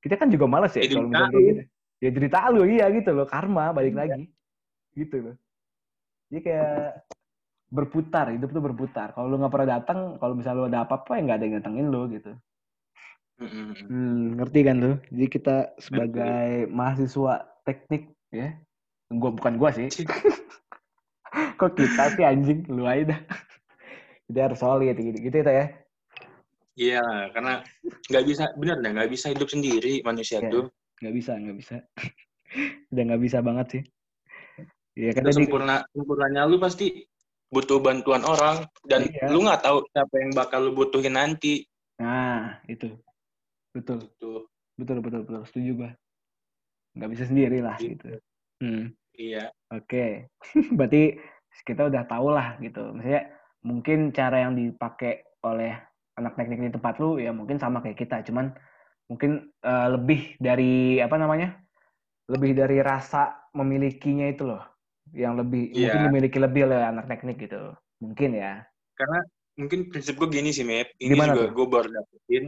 Kita kan juga males ya kalau misalnya kayak gitu. Ya cerita lu iya gitu loh, karma balik lagi, gitu loh. Jadi kayak berputar, hidup tuh berputar. Kalau lu nggak pernah datang, kalau misalnya lu ada apa-apa ya nggak ada yang datengin lu gitu. Hmm, ngerti kan lu? Jadi kita sebagai mahasiswa teknik ya, gua bukan gua sih. Kok kita sih anjing, lu aja dah. Jadi harus solid gitu, gitu itu ya. Iya, karena nggak bisa, bener dah, nggak bisa hidup sendiri manusia Iya. tuh. Nggak bisa, nggak bisa. Udah nggak bisa banget sih. Iya kan Udah tadi. sempurna, sempurnanya lu pasti butuh bantuan orang dan Iya. lu nggak tahu siapa yang bakal lu butuhin nanti. Nah, itu. Betul, Gitu. betul, betul, betul. Setuju gua. Nggak bisa sendiri lah Gitu. gitu. Hmm. Iya. Oke, berarti kita udah tahu lah gitu. Maksudnya mungkin cara yang dipakai oleh anak teknik di tempat lu ya mungkin sama kayak kita, cuman mungkin eh, lebih dari apa namanya? Lebih dari rasa memilikinya itu loh, yang lebih Iya. mungkin dimiliki lebih oleh anak teknik gitu. Mungkin ya. Karena mungkin prinsip gue gini sih, Mep. Ini Gimana juga gue baru dapetin.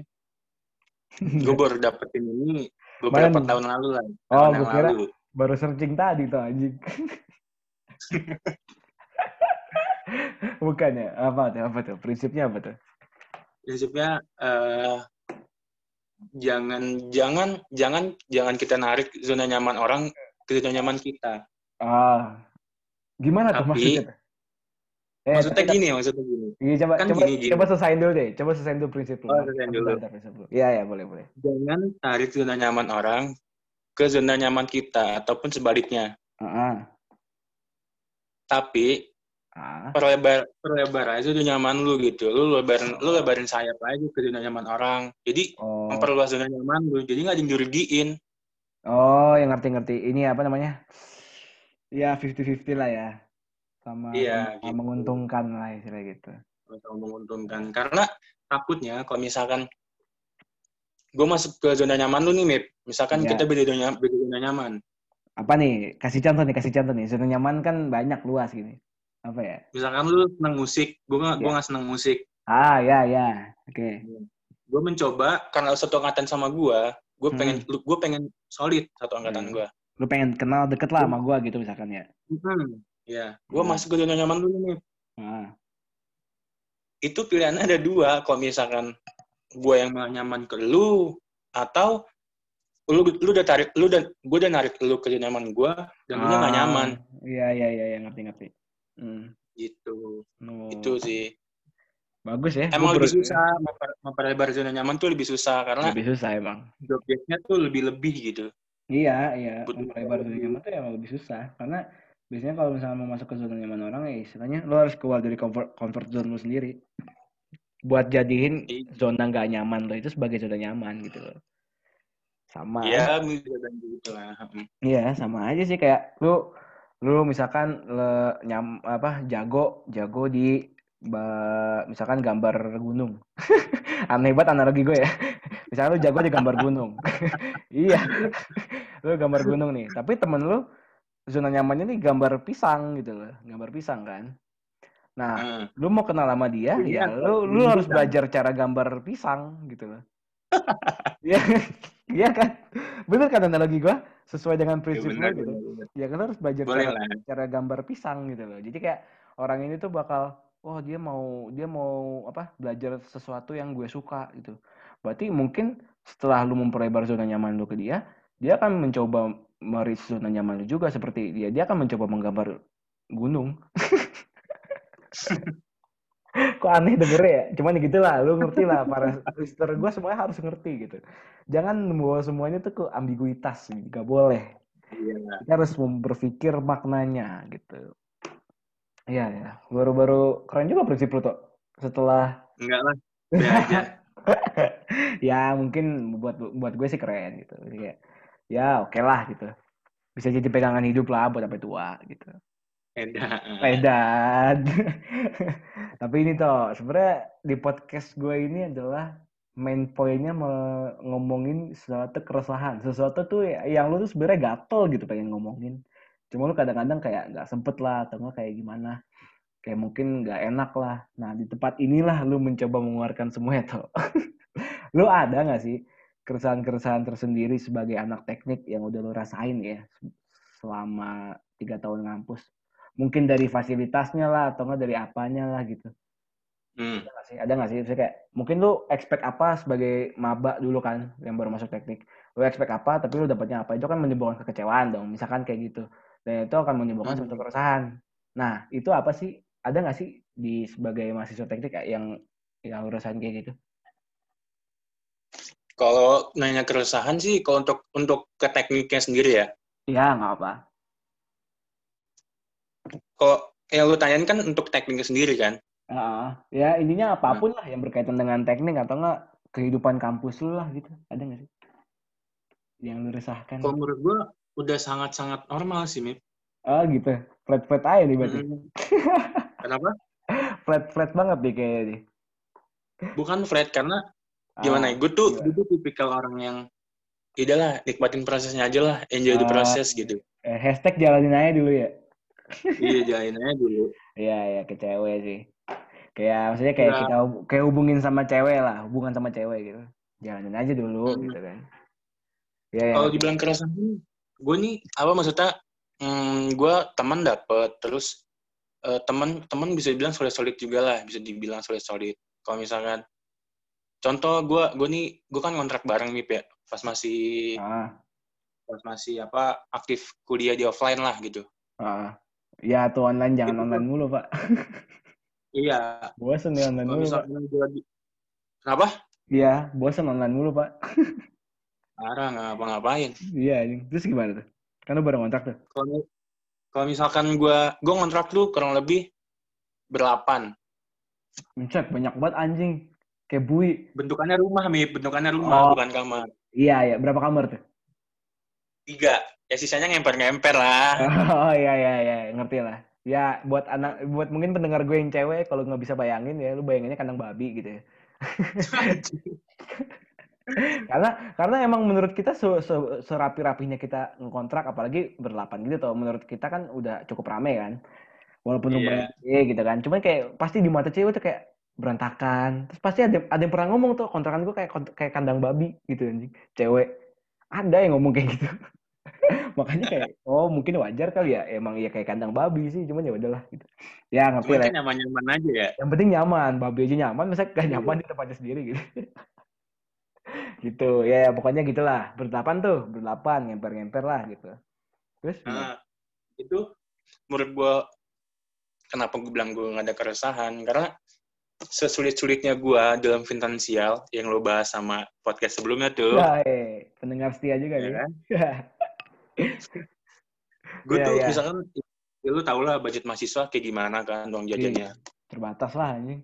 gue baru dapetin ini beberapa tahun lalu lah. Oh, tahun gue kira lalu. baru searching tadi tuh anjing. Bukan ya? Apa tuh? Apa tuh? Prinsipnya apa tuh? Prinsipnya eh jangan jangan jangan jangan kita narik zona nyaman orang ke zona nyaman kita. Ah, gimana tuh maksudnya? Eh, maksudnya gini, maksudnya gini. Iya, coba Kan coba gini, gini. coba selesain dulu deh. Coba selesain dulu prinsip lu. Oh, selesain dulu. Iya, ya, boleh, boleh. Jangan tarik zona nyaman orang ke zona nyaman kita ataupun sebaliknya. Heeh. Tapi Perlebar perlebar aja zona nyaman lu gitu. Lu lebarin lu lebarin sayap aja ke zona nyaman orang. Jadi oh, memperluas zona nyaman lu. Jadi nggak dirugiin. oh, yang ngerti-ngerti. Ini apa namanya? Ya, 50-50 lah ya. Sama Iya, sama gitu. menguntungkan lah istilah gitu. Atau menguntungkan. Karena takutnya kalau misalkan gue masuk ke zona nyaman lu nih, Mip. Misalkan Iya. kita beda zona, beda zona nyaman. Apa nih? Kasih contoh nih, kasih contoh nih. Zona nyaman kan banyak luas gini. Apa ya? Misalkan lu senang musik, gue nggak gue Iya. nggak senang musik. Ah, ya, ya. Oke. Gue mencoba karena satu angkatan sama gue, gue Hmm. pengen lu gue pengen solid satu angkatan Iya. gue. Lu pengen kenal deket lah sama gua gitu misalkan ya. Hmm. Ya, gue Hmm. masuk ke zona nyaman dulu nih. Ah, Itu pilihannya ada dua. Kalau misalkan gue yang nyaman ke lu atau lu lu udah tarik lu dan gue udah narik lu ke nyaman gue dan lu nggak Ah, nyaman Iya, iya, iya, iya, ngerti, ngerti. Hmm. Gitu. Oh. Itu sih. Bagus ya. Emang Gua lebih susah memper- memperlebar zona nyaman tuh lebih susah karena Lebih susah emang. job tuh lebih-lebih gitu. Iya, iya. Memperlebar zona nyaman tuh emang lebih susah. Karena biasanya kalau misalnya mau masuk ke zona nyaman orang ya istilahnya lo harus keluar dari comfort, comfort zone lo sendiri. Buat jadiin Iya. zona nggak nyaman lo itu sebagai zona nyaman gitu loh. Sama. Iya, gitu lah. Mm. Iya, sama aja sih kayak lu lu misalkan le, nyam apa jago jago di ba- misalkan gambar gunung. Aneh banget analogi gue ya. Misalkan lu jago di gambar gunung. iya. lu gambar gunung nih, tapi temen lu zona nyamannya nih gambar pisang gitu loh, gambar pisang kan. Nah, Ah. lu mau kenal sama dia, Iya, ya lu lu pisang. harus belajar cara gambar pisang gitu loh. Iya, iya kan? Bener kan analogi gua? Sesuai dengan Ya, prinsip gitu. benar, benar. Ya kan harus belajar Boleh cara, lah. cara gambar pisang gitu loh. Jadi kayak orang ini tuh bakal, oh dia mau dia mau apa? Belajar sesuatu yang gue suka gitu. Berarti mungkin setelah lu memperlebar zona nyaman lu ke dia, dia akan mencoba mereach zona nyaman lu juga seperti dia. Dia akan mencoba menggambar gunung. Kok aneh denger ya? Cuman ya gitulah, lu ngerti lah para listener gue semuanya harus ngerti gitu. Jangan membawa semuanya tuh ke ambiguitas, gak boleh. Iya. Kita harus berpikir maknanya gitu. Iya ya, baru-baru keren juga prinsip lu tuh. Setelah Enggak lah. Ya mungkin buat buat gue sih keren gitu. Jadi kayak ya oke lah gitu. Bisa jadi pegangan hidup lah buat sampai tua gitu. Edah. Edan. Tapi ini toh sebenarnya di podcast gue ini adalah main poinnya ngomongin sesuatu keresahan, sesuatu tuh yang lu tuh sebenarnya gatel gitu pengen ngomongin. Cuma lu kadang-kadang kayak nggak sempet lah atau nggak kayak gimana. Kayak mungkin nggak enak lah. Nah di tempat inilah lu mencoba mengeluarkan semuanya toh. lu ada nggak sih keresahan-keresahan tersendiri sebagai anak teknik yang udah lu rasain ya selama tiga tahun ngampus? Mungkin dari fasilitasnya lah atau enggak dari apanya lah gitu. Hmm. ada nggak sih? Ada nggak sih? Maksudnya kayak mungkin lu expect apa sebagai maba dulu kan yang baru masuk teknik? Lu expect apa tapi lu dapatnya apa? Itu kan menimbulkan kekecewaan dong misalkan kayak gitu. Dan itu akan menimbulkan Hmm. suatu keresahan. Nah itu apa sih? Ada nggak sih di sebagai mahasiswa teknik yang yang lu rasain kayak gitu? Kalau nanya keresahan sih, kalau untuk untuk ke tekniknya sendiri ya. ya nggak apa Kalau yang lu tanyain kan untuk tekniknya sendiri kan. Ah, ya intinya apa pun lah yang berkaitan dengan teknik atau enggak kehidupan kampus lu lah gitu ada nggak sih yang lu resahkan Kalau menurut gua udah sangat-sangat normal sih, Mip. oh gitu flat flat aja nih berarti Hmm. Kenapa? flat flat banget nih kayaknya nih Bukan Fred, karena gimana ya? Gue tuh, gue tuh tipikal orang yang ya udahlah nikmatin prosesnya aja lah, enjoy the Ah. process gitu. Eh, hashtag jalanin aja dulu ya iya, jalanin aja dulu. Iya ya ke cewek sih kayak maksudnya kayak Ya. kita kayak hubungin sama cewek lah hubungan sama cewek gitu jalanin aja dulu Hmm. gitu kan ya ya Kalau dibilang keresahan, gue nih apa maksudnya? Hmm, gue teman dapet, terus eh, teman teman bisa dibilang solid solid juga lah, bisa dibilang solid solid. Kalau misalkan, contoh gue gue nih gue kan kontrak bareng nih ya, pas masih ah, pas masih apa aktif kuliah di offline lah gitu. ah. Ya tuh online jangan Itu online mulu pak Iya. bosen nih online mulu pak lagi, kenapa? iya bosen online mulu pak Parah nggak ngapa-ngapain. iya terus gimana tuh kan lu baru kontrak tuh Kalau kalau misalkan gue gue kontrak lu kurang lebih berlapan. Mencet banyak banget anjing kayak bui Bentukannya rumah, Mi. Bentukannya rumah, Oh. bukan kamar. iya ya berapa kamar tuh Tiga. Ya sisanya ngemper-ngemper lah. oh iya iya iya. Ngerti lah. Ya buat anak buat mungkin pendengar gue yang cewek kalau nggak bisa bayangin ya lu bayanginnya kandang babi gitu ya. Karena karena emang menurut kita se, se- serapi-rapinya kita ngontrak apalagi berlapan gitu tuh menurut kita kan udah cukup rame kan. Walaupun Iya. rumahnya gitu kan. Cuman kayak pasti di mata cewek tuh kayak berantakan. Terus pasti ada ada yang pernah ngomong tuh kontrakan gue kayak kayak kandang babi gitu anjing. Cewek. Ada yang ngomong kayak gitu makanya kayak oh mungkin wajar kali ya. Emang iya kayak kandang babi sih cuman ya udahlah gitu. Ya ngerti Cuman lah kan nyaman-nyaman aja ya. yang penting nyaman. Babi aja nyaman masa gak nyaman di tempatnya sendiri gitu. Gitu. Ya, ya pokoknya gitulah. Berdelapan tuh. Berdelapan ngemper-ngemper lah gitu. Terus? Nah, itu menurut gua kenapa gue bilang gue nggak ada keresahan? Karena sesulit-sulitnya gue dalam finansial yang lo bahas sama podcast sebelumnya tuh. Ya, eh, pendengar setia juga ya kan? gue Iya, tuh iya. misalkan ya lu tau lah budget mahasiswa kayak gimana kan uang jajannya Terbatas lah anjing.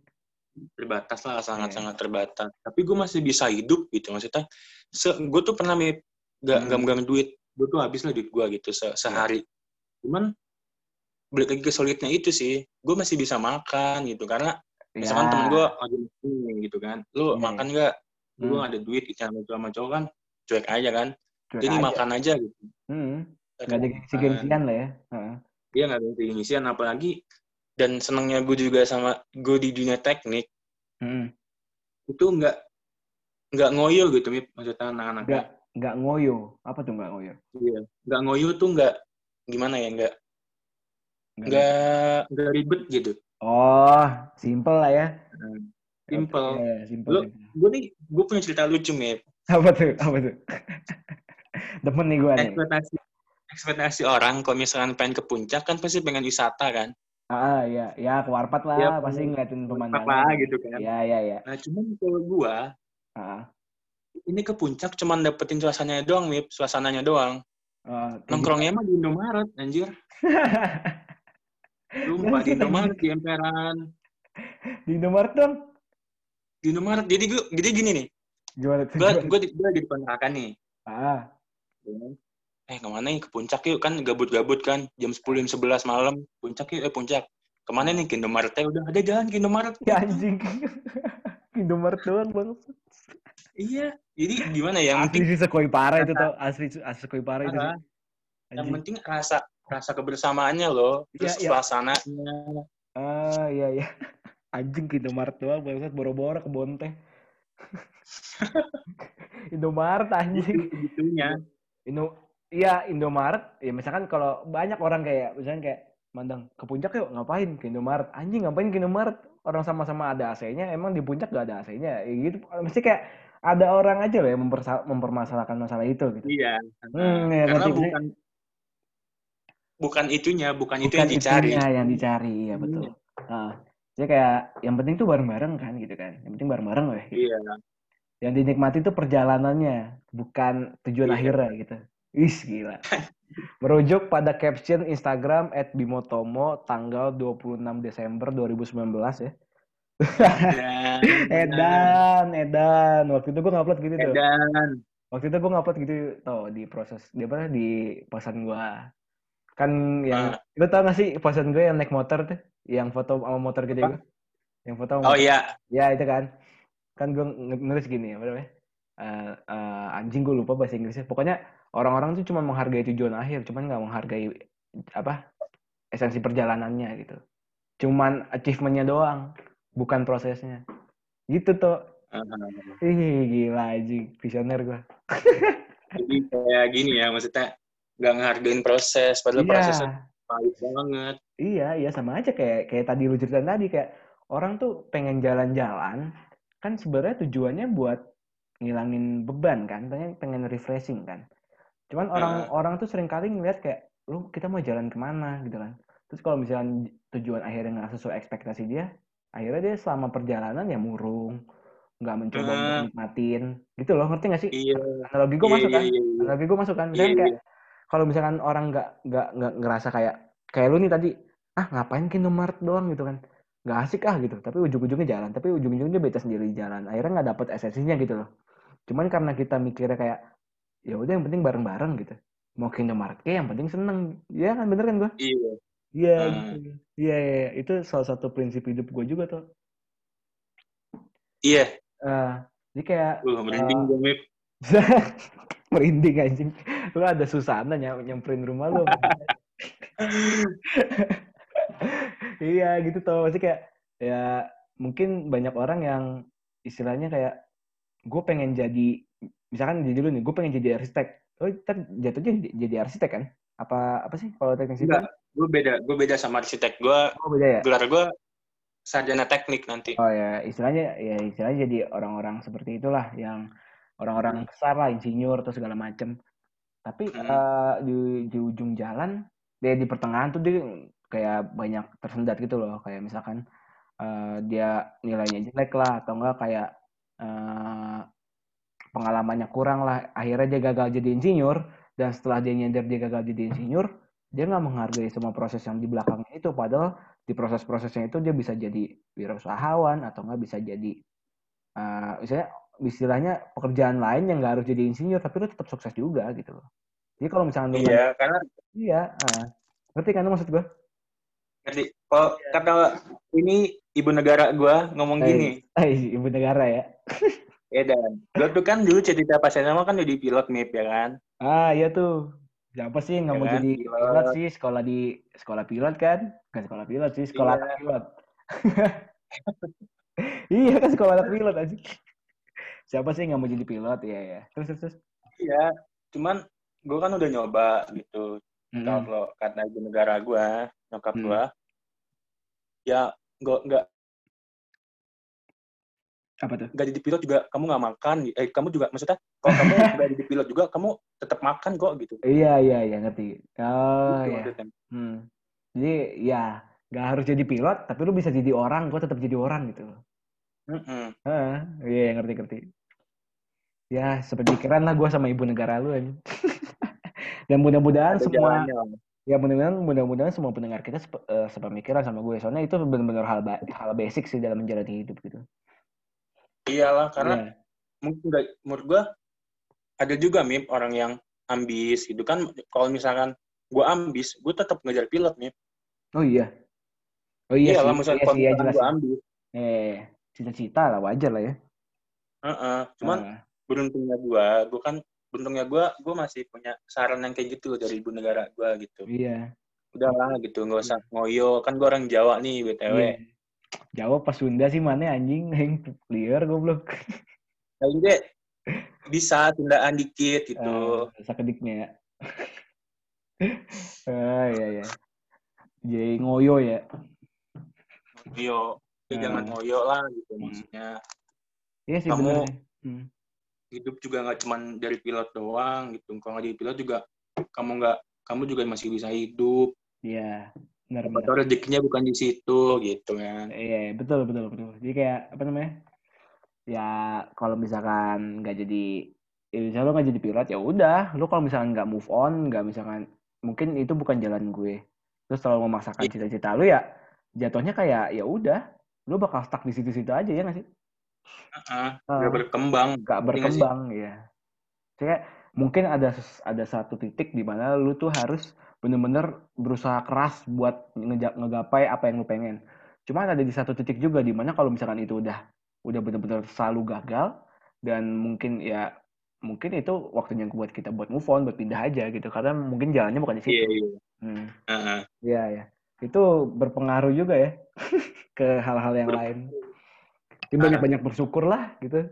terbatas lah sangat Iya. sangat terbatas tapi gue masih bisa hidup gitu maksudnya se gue tuh pernah nih nggak Hmm. megang duit gue tuh habis lah duit gue gitu se- sehari cuman balik lagi ke solidnya itu sih gue masih bisa makan gitu karena misalkan Ya. temen gue lagi makan gitu kan lu Iya, makan gue Hmm. nggak ada duit gitu cowok sama cowok kan cuek aja kan Cuek jadi aja. makan aja gitu Hmm. Gak ada gengsi-gengsian lah ya. Heeh. dia nggak ada gengsian apalagi dan senangnya gue juga sama gue di dunia teknik Hmm. itu nggak nggak ngoyo gitu maksudnya anak-anak Nggak nggak ngoyo. Apa tuh nggak ngoyo? iya nggak ngoyo tuh nggak gimana ya nggak Nggak- nggak ribet gitu Oh, simple lah ya. simple Oke, iya, simple. Lu- simple. gue nih gue punya cerita lucu Mip. Apa tuh? Apa tuh? Demen nih gue nih. ekspektasi ekspektasi orang kalau misalkan pengen ke puncak kan pasti pengen wisata kan Ah, iya, ya ke warpat lah, Iya, pasti ngeliatin pemandangan. apa gitu kan Iya, iya, iya. nah cuman kalau gue Ah, ini ke puncak cuman dapetin suasananya doang Mip suasananya doang ah, nongkrongnya mah di Indomaret anjir Lumpah di Indomaret di emperan di Indomaret dong. di Indomaret jadi gue jadi gini nih Gimana tuh? gue Gimana? gue di, gue di kontrakan nih Ah, eh ke mana nih ke puncak yuk kan gabut-gabut kan jam 10 jam 11 malam puncak yuk eh puncak ke mana nih ke Indomaret ya udah ada jalan ke Indomaret ya anjing. Indomaret doang bang. iya jadi gimana ya yang Asli penting sih sekoi parah itu tau. Asli asli sekoi parah itu. sih. Yang penting rasa rasa kebersamaannya loh terus Iya, iya. suasananya Ah, iya, iya. Anjing ke Indomaret doang, bangsat boro-boro ke Bonteh. Indomaret anjing. segitunya Indo iya Indomaret. Ya misalkan kalau banyak orang kayak misalkan kayak mandang ke puncak yuk ngapain ke Indomaret? Anjing ngapain ke Indomaret? Orang sama-sama ada AC-nya emang di puncak gak ada AC-nya ya gitu. Mesti kayak ada orang aja loh yang mempersa- mempermasalahkan masalah itu gitu. Iya Hmm, ya, karena ngerti. bukan bukan itunya bukan, itu bukan yang dicari. itunya yang dicari iya betul. Nah, jadi kayak yang penting tuh bareng-bareng kan gitu kan. Yang penting bareng-bareng loh iya yang dinikmati itu perjalanannya bukan tujuan Iya. akhirnya gitu Wis gila. Merujuk pada caption Instagram @bimotomo tanggal 26 Desember 2019 ya. Dan, Edan, Edan. Waktu itu gue ngupload gitu tuh. Edan. Waktu itu gue ngupload gitu tuh di proses di apa di posan gue. Kan yang Ah. lu tau gak sih posan gue yang naik motor tuh, yang foto sama motor Apa? gue. Yang foto sama Oh motor. iya, Ya itu kan. Kan gue nulis gini apa namanya? Eh, eh, anjing gue lupa bahasa Inggrisnya. Pokoknya orang-orang tuh cuma menghargai tujuan akhir, cuman nggak menghargai apa esensi perjalanannya gitu. Cuman achievementnya doang, bukan prosesnya. Gitu tuh. Ih gila anjing, visioner gue. jadi kayak gini ya maksudnya nggak ngehargain proses padahal prosesnya pahit banget Iya, iya sama aja kayak kayak tadi lu cerita tadi kayak orang tuh pengen jalan-jalan kan sebenarnya tujuannya buat ngilangin beban kan, pengen pengen refreshing kan. Cuman orang-orang tuh sering kali ngeliat kayak lu kita mau jalan ke mana gitu kan. Terus kalau misalnya tujuan akhirnya nggak sesuai ekspektasi dia, akhirnya dia selama perjalanan ya murung, nggak mencoba Hmm. untuk nikmatin, gitu loh, ngerti nggak sih? iya Analogi gue iya, masuk iya, kan? iya, iya. Analogi gue masuk kan? Iya, Misalnya iya. kayak kalau misalkan orang nggak nggak nggak ngerasa kayak kayak lu nih tadi ah ngapain ke Indomaret doang gitu kan nggak asik ah gitu. Tapi ujung-ujungnya jalan. Tapi ujung-ujungnya beta sendiri jalan. Akhirnya nggak dapet esensinya gitu loh. Cuman karena kita mikirnya kayak ya udah yang penting bareng-bareng gitu. Mau ke kayak yang penting seneng. Ya kan? Bener kan gue iya. Iya Hmm. gitu. Iya iya iya. itu salah satu prinsip hidup gue juga tuh. Iya. Eh, jadi kayak Wah, merinding eh, gue merinding anjing. Lu ada Susana ny nyamperin rumah lu iya gitu tuh pasti kayak ya mungkin banyak orang yang istilahnya kayak gue pengen jadi misalkan jadi dulu nih gue pengen jadi arsitek. Oh ntar jatuhnya jadi, jadi arsitek kan? Apa apa sih kalau teknik sipil gue beda gue beda sama arsitek. Gue oh beda ya? gelar gue sarjana teknik nanti. Oh ya istilahnya ya istilahnya jadi orang-orang seperti itulah yang orang-orang besar lah insinyur atau segala macem. Tapi Hmm. eh, di di ujung jalan dia di pertengahan tuh dia kayak banyak tersendat gitu loh. Kayak misalkan uh, dia nilainya jelek lah atau enggak kayak uh, pengalamannya kurang lah. Akhirnya dia gagal jadi insinyur dan setelah dia nyadar dia gagal jadi insinyur dia nggak menghargai semua proses yang di belakangnya itu. Padahal di proses-prosesnya itu dia bisa jadi wirausahawan atau nggak bisa jadi uh, misalnya istilahnya pekerjaan lain yang nggak harus jadi insinyur tapi lu tetap sukses juga gitu loh. Jadi kalau misalnya iya karena iya uh, ngerti kan maksud gue ngerti kalau iya. kata ini ibu negara gue ngomong ay, gini ay, ibu negara ya ya dan gue tuh kan dulu cerita pas SMA kan jadi pilot nih ya kan ah iya tuh Siapa sih nggak ya mau kan? jadi pilot. pilot sih sekolah di sekolah pilot kan? Bukan sekolah pilot sih, sekolah iya. pilot. iya kan sekolah anak pilot aja. Siapa sih nggak mau jadi pilot? Ya. Terus terus. terus. Iya, cuman gue kan udah nyoba gitu. Mm -hmm. Kalau kata ibu negara gue, nyokap mm. gue, ya gue nggak apa tuh? Gak jadi pilot juga kamu nggak makan. Eh kamu juga maksudnya kalau kamu gak jadi pilot juga kamu tetap makan kok gitu. Iya iya iya ngerti. Oh gitu, iya. Hmm. Jadi ya nggak harus jadi pilot tapi lu bisa jadi orang, gua tetap jadi orang gitu. Mm -mm. Uh, iya ngerti ngerti. Ya seperti keren lah gue sama ibu negara lu aja. Dan mudah-mudahan semua ya mudah-mudahan mudah-mudahan semua pendengar kita sep, uh, sepemikiran sama gue soalnya itu benar-benar hal hal basic sih dalam menjalani hidup gitu iyalah karena yeah. mungkin gak, menurut gue ada juga mip orang yang ambis gitu kan kalau misalkan gue ambis gue tetap ngejar pilot mip oh iya oh iya, iya lah misalnya iya, iya, jelas. gue ambis eh cita-cita lah wajar lah ya uh -uh. cuman uh. beruntungnya gue gue kan beruntungnya gue gue masih punya saran yang kayak gitu dari ibu negara gue gitu iya udahlah gitu nggak usah ngoyo kan gue orang Jawa nih btw iya. Jawa pas Sunda sih mana anjing yang liar goblok. Ya enggak bisa tundaan dikit gitu. Uh, sakediknya ya. ah iya ya. Jadi ngoyo ya. Ngoyo. Ya, uh. jangan ngoyo lah gitu hmm. maksudnya. Iya sih Kamu hmm. Hidup juga nggak cuman dari pilot doang gitu. Kalau nggak jadi pilot juga kamu nggak kamu juga masih bisa hidup. Iya benar benar. rezekinya bukan di situ gitu kan. Iya betul betul betul. Jadi kayak apa namanya ya kalau misalkan nggak jadi ya misalnya lo nggak jadi pilot ya udah. Lo kalau misalkan nggak move on nggak misalkan mungkin itu bukan jalan gue. Terus selalu memaksakan iya. cita-cita lo ya jatuhnya kayak ya udah. Lo bakal stuck di situ-situ aja ya nggak sih uh, uh, berkembang nggak iya berkembang ya kayak mungkin ada ada satu titik di mana lu tuh harus bener-bener berusaha keras buat ngegapai apa yang lu pengen. Cuma ada di satu titik juga di mana kalau misalkan itu udah udah bener-bener selalu gagal dan mungkin ya mungkin itu waktunya buat kita buat move on, buat pindah aja gitu karena mungkin jalannya bukan di situ. Iya, iya. Hmm. Uh-huh. Iya, ya. Itu berpengaruh juga ya ke hal-hal yang Ber- lain. Jadi banyak-banyak bersyukur lah gitu.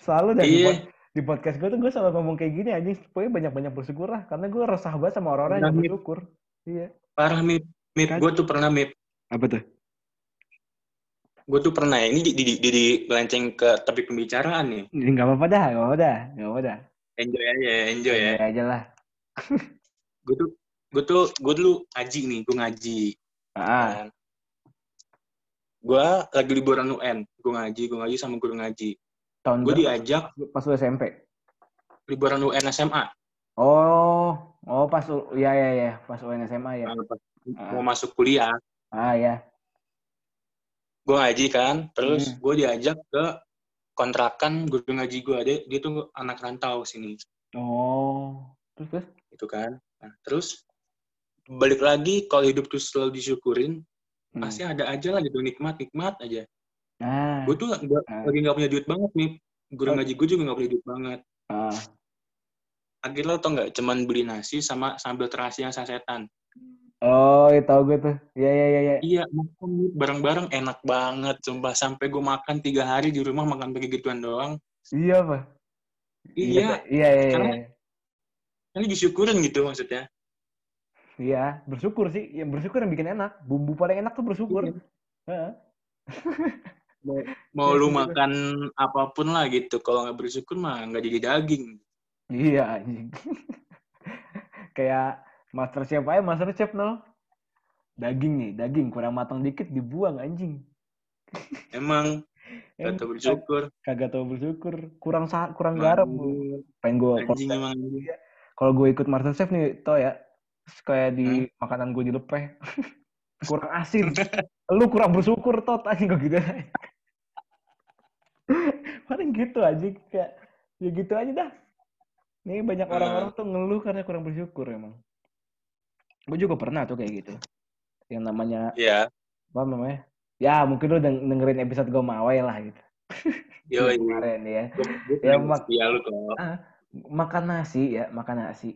Selalu dari iya. di podcast gue tuh gue selalu ngomong kayak gini aja pokoknya banyak-banyak bersyukur lah karena gue resah banget sama orang-orang yang bersyukur. Iya. Parah mit. Mit kan? gue tuh pernah mit. Apa tuh? Gue tuh pernah ini di di di, di lenceng ke topik pembicaraan nih nggak apa-apa dah nggak apa-apa dah nggak apa-apa dah. Enjoy aja enjoy ya. Enjoy aja lah. Gue tuh gue tuh gue dulu ngaji nih gue ngaji. Ah. Gue lagi liburan UN gue ngaji gue ngaji sama guru ngaji Tahun gue diajak pas lu SMP. Liburan UN SMA. Oh, oh pas ya ya ya, pas UN SMA ya. Nah, pas ah. Mau masuk kuliah. Ah ya. Gue ngaji kan, terus hmm. gue diajak ke kontrakan guru ngaji gue. Dia, dia tuh anak rantau sini. Oh, terus terus? Itu kan. Nah, terus balik lagi kalau hidup tuh selalu disyukurin, hmm. pasti ada aja lah gitu nikmat nikmat aja. Nah. Gue tuh gak, nah. lagi gak punya duit banget nih. Guru oh. ngaji gue juga gak punya duit banget. Ah. Akhirnya lo tau gak, cuman beli nasi sama sambal terasi yang sasetan. Oh, ya tau gue tuh. Iya, iya, iya. Iya, makan bareng-bareng enak banget. Sumpah, sampai gue makan tiga hari di rumah makan pakai gituan doang. Iya, Pak. Iya. Iya, iya, iya. Karena, ini disyukurin gitu maksudnya. Iya, bersyukur sih. Yang bersyukur yang bikin enak. Bumbu paling enak tuh bersyukur. Iya. mau, lu makan apa pun lah gitu. Kalau nggak bersyukur mah nggak jadi daging. Iya anjing. Kayak master chef aja master chef no daging nih daging. Kurang matang dikit dibuang anjing. Emang. Em, kata bersyukur. kagak tau bersyukur. Kurang sa kurang garam pengen gue kalau gue ikut Martin Chef nih tau ya terus kayak di Hmm. makanan gue dilepeh. Kurang asin. Lu kurang bersyukur tot. Anjing gue gitu? Paling gitu aja kayak ya gitu aja dah. Nih banyak Hmm. orang-orang tuh ngeluh karena kurang bersyukur emang. Gue juga pernah tuh kayak gitu. Yang namanya Iya. apa namanya? Ya mungkin lu deng- dengerin episode gue mawai lah gitu. Yo, kemarin ya. Ya, Ya, mak- setia lu kok. makan nasi ya makan nasi.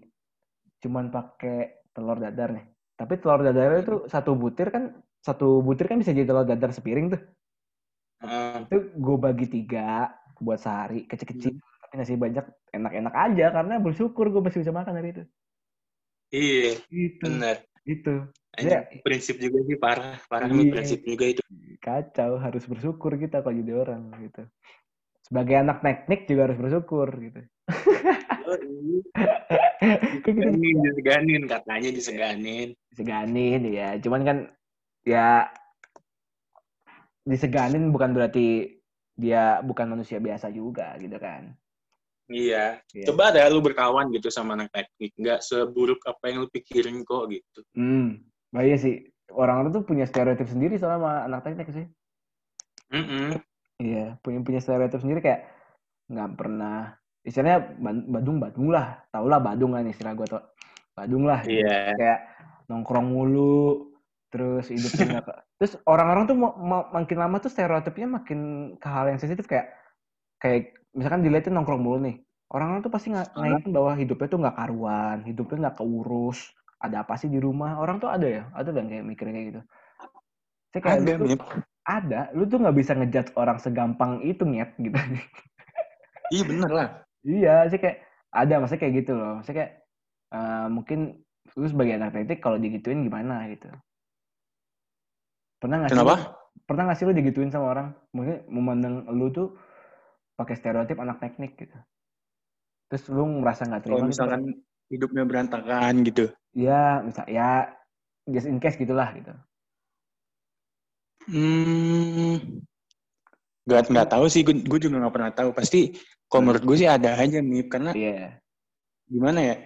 Cuman pakai telur dadar nih tapi telur dadar itu satu butir kan satu butir kan bisa jadi telur dadar sepiring tuh Heeh. itu gue bagi tiga buat sehari kecil-kecil tapi nasi banyak enak-enak aja karena bersyukur gue masih bisa makan hari itu Iya, gitu benar. gitu Ya. prinsip juga sih parah, parah Iya. prinsip juga itu. kacau harus bersyukur kita kalau jadi orang gitu sebagai anak teknik juga harus bersyukur gitu Diseganin, diseganin katanya diseganin. diseganin ya cuman kan ya diseganin bukan berarti dia bukan manusia biasa juga gitu kan Iya. Iya. Coba deh lu berkawan gitu sama anak teknik, nggak seburuk apa yang lu pikirin kok gitu. hmm nah iya sih orang-orang tuh punya stereotip sendiri soal sama anak teknik sih Mm-mm. iya punya punya stereotip sendiri kayak nggak pernah istilahnya Badung Badung lah. Tau lah Badung kan istilah gue tuh Badung lah. Gitu. Iya. kayak nongkrong mulu terus hidupnya ke- terus orang-orang tuh mau, mau- makin lama tuh stereotipnya makin ke hal yang sensitif kayak kayak misalkan dilihatin nongkrong mulu nih. Orang-orang tuh pasti Hah? ngaitin bahwa hidupnya tuh nggak karuan hidupnya nggak keurus. Ada apa sih di rumah? Orang tuh ada ya? Ada dan kayak mikirnya kayak gitu? Saya kayak Ada, lu tuh, ada lu tuh nggak bisa ngejudge orang segampang itu nyet gitu. Iya bener lah. Iya sih kayak ada maksudnya kayak gitu loh maksudnya kayak eh, mungkin lu sebagai anak teknik kalau digituin gimana gitu pernah nggak sih Kenapa? lu- pernah nggak sih lu digituin sama orang mungkin memandang lu tuh pakai stereotip anak teknik gitu terus lu merasa nggak terima Kalau gitu, misalkan hidupnya berantakan gitu. ya misal ya just in case gitulah gitu Hmm. Gak, nggak tahu sih, gue, gue juga nggak pernah tahu. Pasti, kalau menurut gue sih ada aja nih, karena iya gimana ya?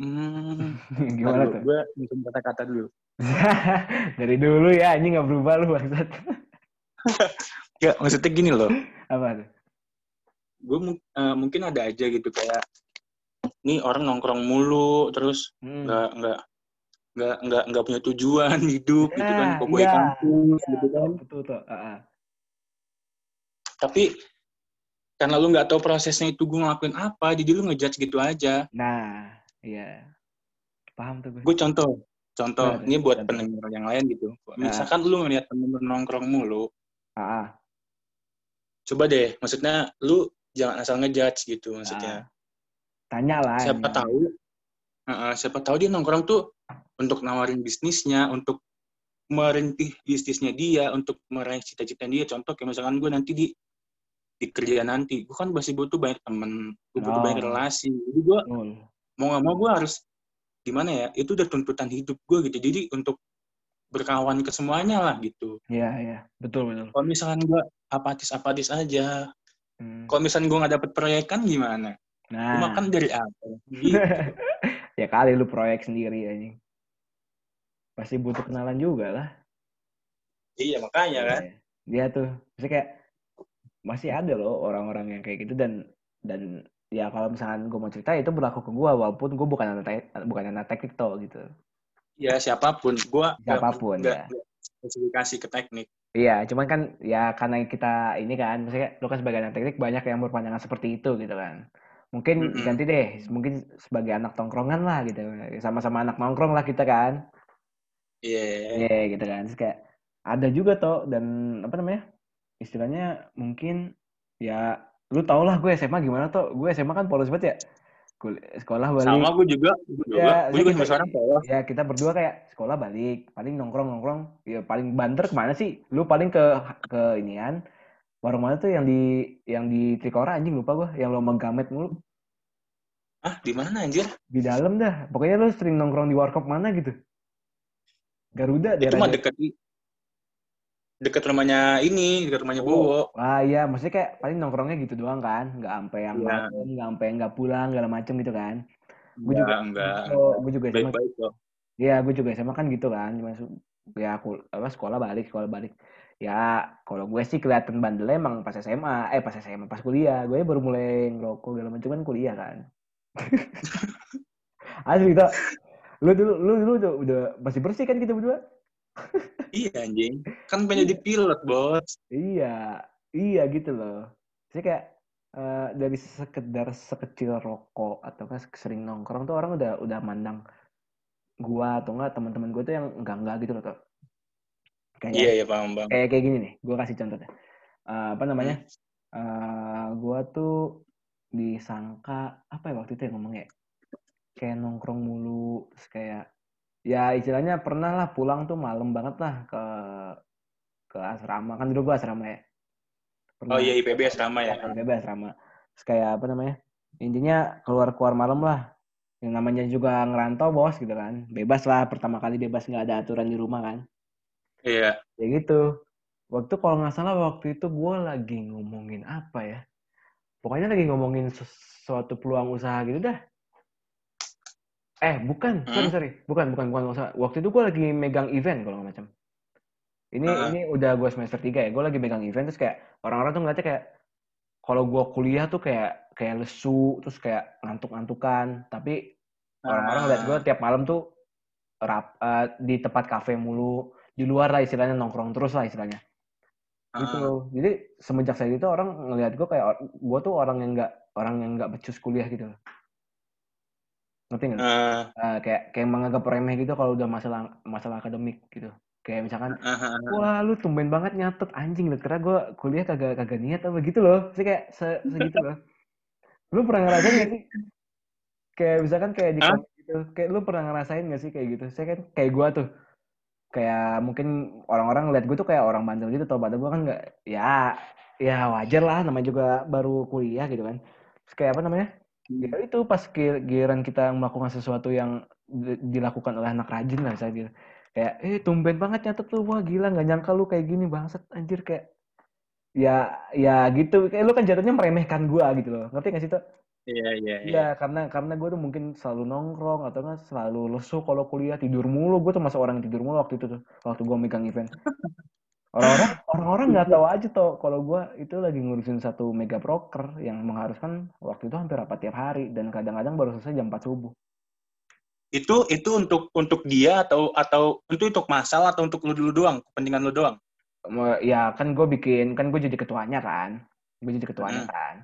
Hmm. gimana tuh Gue nyusun kata-kata dulu. dari dulu ya ini nggak berubah lu bangsat Ya, maksudnya gini loh. apa tuh Gue eh, mungkin ada aja gitu kayak, nih orang nongkrong mulu, terus Hmm. nggak nggak nggak nggak nggak punya tujuan hidup gitu kan, Ya, koboi iya, kampus gitu kan. betul tuh Ah, ah. Tapi karena lu nggak tahu prosesnya itu gue ngelakuin apa, jadi lu ngejudge gitu aja. nah iya paham tuh gue Gue contoh, contoh, tuh? ini buat Contoh. pendengar yang lain gitu. Misalkan lu ngeliat temen lu nongkrong mulu, ah, ah. coba deh, maksudnya lu jangan asal ngejudge gitu, Ah. maksudnya. tanya lah Siapa emang. tahu, uh, siapa tahu dia nongkrong tuh untuk nawarin bisnisnya, untuk merintih bisnisnya dia, untuk meraih cita-cita dia. Contoh kayak misalkan gue nanti di di kerjaan nanti, gue kan masih butuh banyak temen, gue butuh Oh. banyak relasi. Jadi gue Betul. mau nggak mau gue harus gimana ya? Itu udah tuntutan hidup gue gitu. Jadi untuk berkawan ke semuanya lah gitu. Iya, iya. Betul, betul. Kalau misalkan gue apatis-apatis aja, Hmm. kalau misalkan gue nggak dapet proyekan gimana? Gue Nah, makan dari apa? Gitu. ya kali lu proyek sendiri anjing. Pasti butuh kenalan juga lah. iya makanya kan. Iya. Dia tuh, maksudnya kayak masih ada loh orang-orang yang kayak gitu dan dan ya kalau misalkan gue mau cerita itu berlaku ke gue walaupun gue bukan anak bukan anak teknik toh gitu. Ya siapa pun, gue Siapa pun, ya. spesifikasi ke teknik. Iya, cuman kan ya karena kita ini kan, maksudnya lu kan sebagai anak teknik banyak yang berpandangan seperti itu gitu kan. Mungkin Mm-mm. ganti deh, mungkin sebagai anak tongkrongan lah gitu. Sama-sama anak nongkrong lah kita kan. Iya. Iya gitu kan. Terus kayak ada juga toh dan apa namanya? Istilahnya mungkin ya lu tau lah gue SMA gimana toh. Gue SMA kan polos banget ya. Kul- sekolah balik. Sama gue juga, gue juga. Ya, gue juga kita- sama sekarang polos. Ya kita berdua kayak sekolah balik, paling nongkrong nongkrong, ya paling banter ke mana sih? Lu paling ke ke inian warung mana tuh yang di yang di Trikora anjing lupa gua, yang lomba gamet mulu Ah, di mana anjir? di dalam dah. Pokoknya lu sering nongkrong di warkop mana gitu. Garuda Itu mah deket deket rumahnya ini, deket rumahnya Bowo. Wah iya, maksudnya kayak paling nongkrongnya gitu doang kan, nggak sampai yang malam, nggak sampai nggak pulang segala macem gitu kan. Gue juga, enggak. gue juga SMA, Baik-baik kok. iya gue juga SMA kan gitu kan, cuma ya aku apa sekolah balik, sekolah balik. Ya kalau gue sih kelihatan bandel emang pas SMA, eh pas SMA, pas kuliah, gue baru mulai ngerokok segala macam kan kuliah kan. Asli tuh, lu dulu, lu dulu udah, udah masih bersih kan kita berdua? Iya anjing. Kan pengen jadi pilot, Bos. Iya, iya gitu loh. Jadi kayak eh, dari sekedar sekecil rokok atau kan sering nongkrong tuh orang udah udah mandang gua atau enggak teman-teman gua tuh yang enggak enggak gitu loh tuh. Kayak Iya, iya, paham, Bang. kayak kayak gini nih, gua kasih contoh deh. Eh, apa namanya? Eh, gua tuh disangka apa ya waktu itu yang ngomongnya? Kayak nongkrong mulu, terus kayak ya istilahnya pernah lah pulang tuh malam banget lah ke ke asrama kan dulu gua asrama ya. Pernah Oh iya, IPB asrama ya. bebas asrama. Terus kayak apa namanya? Intinya keluar-keluar malam lah. Yang namanya juga ngerantau bos gitu kan. Bebas lah pertama kali bebas nggak ada aturan di rumah kan. Iya. Ya gitu. Waktu kalau nggak salah waktu itu gue lagi ngomongin apa ya? Pokoknya lagi ngomongin sesuatu peluang usaha gitu dah. Eh bukan, sorry Hmm? sorry, bukan bukan bukan usaha. Waktu itu gue lagi megang event kalau macam. Ini Ah. ini udah gue semester 3 ya. Gue lagi megang event terus kayak orang-orang tuh ngeliatnya kayak kalau gue kuliah tuh kayak kayak lesu terus kayak ngantuk-ngantukan. Tapi orang-orang Ah. liat gue tiap malam tuh rap eh, di tempat kafe mulu di luar lah istilahnya nongkrong terus lah istilahnya Ah. gitu jadi semenjak saya itu orang ngelihat gue kayak gue tuh orang yang nggak orang yang nggak becus kuliah gitu ngerti nggak? Ah. Eh, kayak kayak menganggap remeh gitu kalau udah masalah masalah akademik gitu. Kayak misalkan Ah, ah, ah. wah lu tumben banget nyatet. Anjing lu kira gue kuliah kagak kagak niat apa gitu loh. Sih kayak se segitu loh. Lu pernah ngerasain gak sih? Kayak misalkan kayak di komik gitu kayak lu pernah ngerasain gak sih kayak gitu? Saya kan kayak gue tuh. Kayak mungkin orang-orang ngeliat gue tuh kayak orang bandel gitu tau pada gue kan nggak ya ya wajar lah namanya juga baru kuliah gitu kan. Terus kayak apa namanya ya itu pas gi- giliran kita melakukan sesuatu yang di- dilakukan oleh anak rajin lah saya gitu kayak eh tumben banget nyatet lu wah gila nggak nyangka lu kayak gini bangsat anjir kayak ya ya gitu kayak lu kan jatuhnya meremehkan gua gitu loh ngerti gak sih tuh Iya, iya, iya. Iya, karena karena gue tuh mungkin selalu nongkrong atau kan selalu lesu kalau kuliah tidur mulu. Gue tuh masuk orang yang tidur mulu waktu itu tuh, waktu gue megang event. Orang-orang orang-orang nggak tahu aja tuh kalau gue itu lagi ngurusin satu mega broker yang mengharuskan waktu itu hampir rapat tiap hari dan kadang-kadang baru selesai jam 4 subuh. Itu itu untuk untuk dia atau atau itu untuk masalah atau untuk lu dulu doang, kepentingan lu doang. Ya kan gue bikin kan gue jadi ketuanya kan, gue jadi ketuanya Hmm. kan.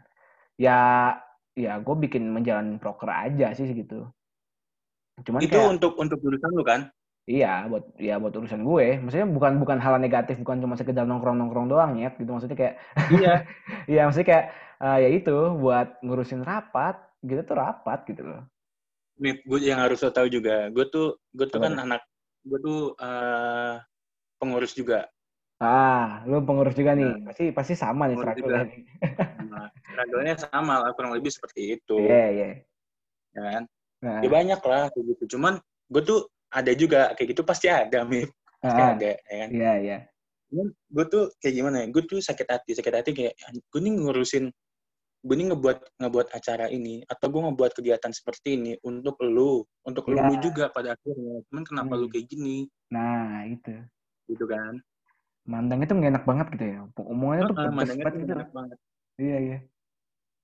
Ya ya gue bikin menjalani broker aja sih gitu. Cuman itu kayak untuk untuk jurusan lu kan? Iya, buat ya buat urusan gue. Maksudnya bukan bukan hal negatif, bukan cuma sekedar nongkrong-nongkrong doang ya, gitu. Maksudnya kayak Iya. Iya, maksudnya kayak eh, ya itu buat ngurusin rapat, gitu tuh rapat gitu loh. Nih, gue yang harus lo tahu juga. Gue tuh gue tuh Apa kan anak gue tuh eh, pengurus juga. Ah, lu pengurus juga nih. Nah. Pasti pasti sama nih Pengurus struggle juga. nih. Nah, struggle-nya sama lah kurang lebih seperti itu. Iya, iya. ya kan? Nah, Ya banyak lah gitu. Cuman gue tuh ada juga kayak gitu pasti ada, Mip. Pasti ah, ada, ya kan? iya, iya. Gue tuh kayak gimana ya? Gue tuh sakit hati, sakit hati kayak gue nih ngurusin gue nih ngebuat ngebuat acara ini atau gue ngebuat kegiatan seperti ini untuk lu, untuk lu, Iya. lu juga pada akhirnya. Cuman kenapa lu Hmm. kayak gini? Nah, itu. Gitu kan? Mandangnya tuh nggak enak banget gitu ya. Omongannya tuh pedes mandangnya banget tuh gitu. enak banget. Iya, iya.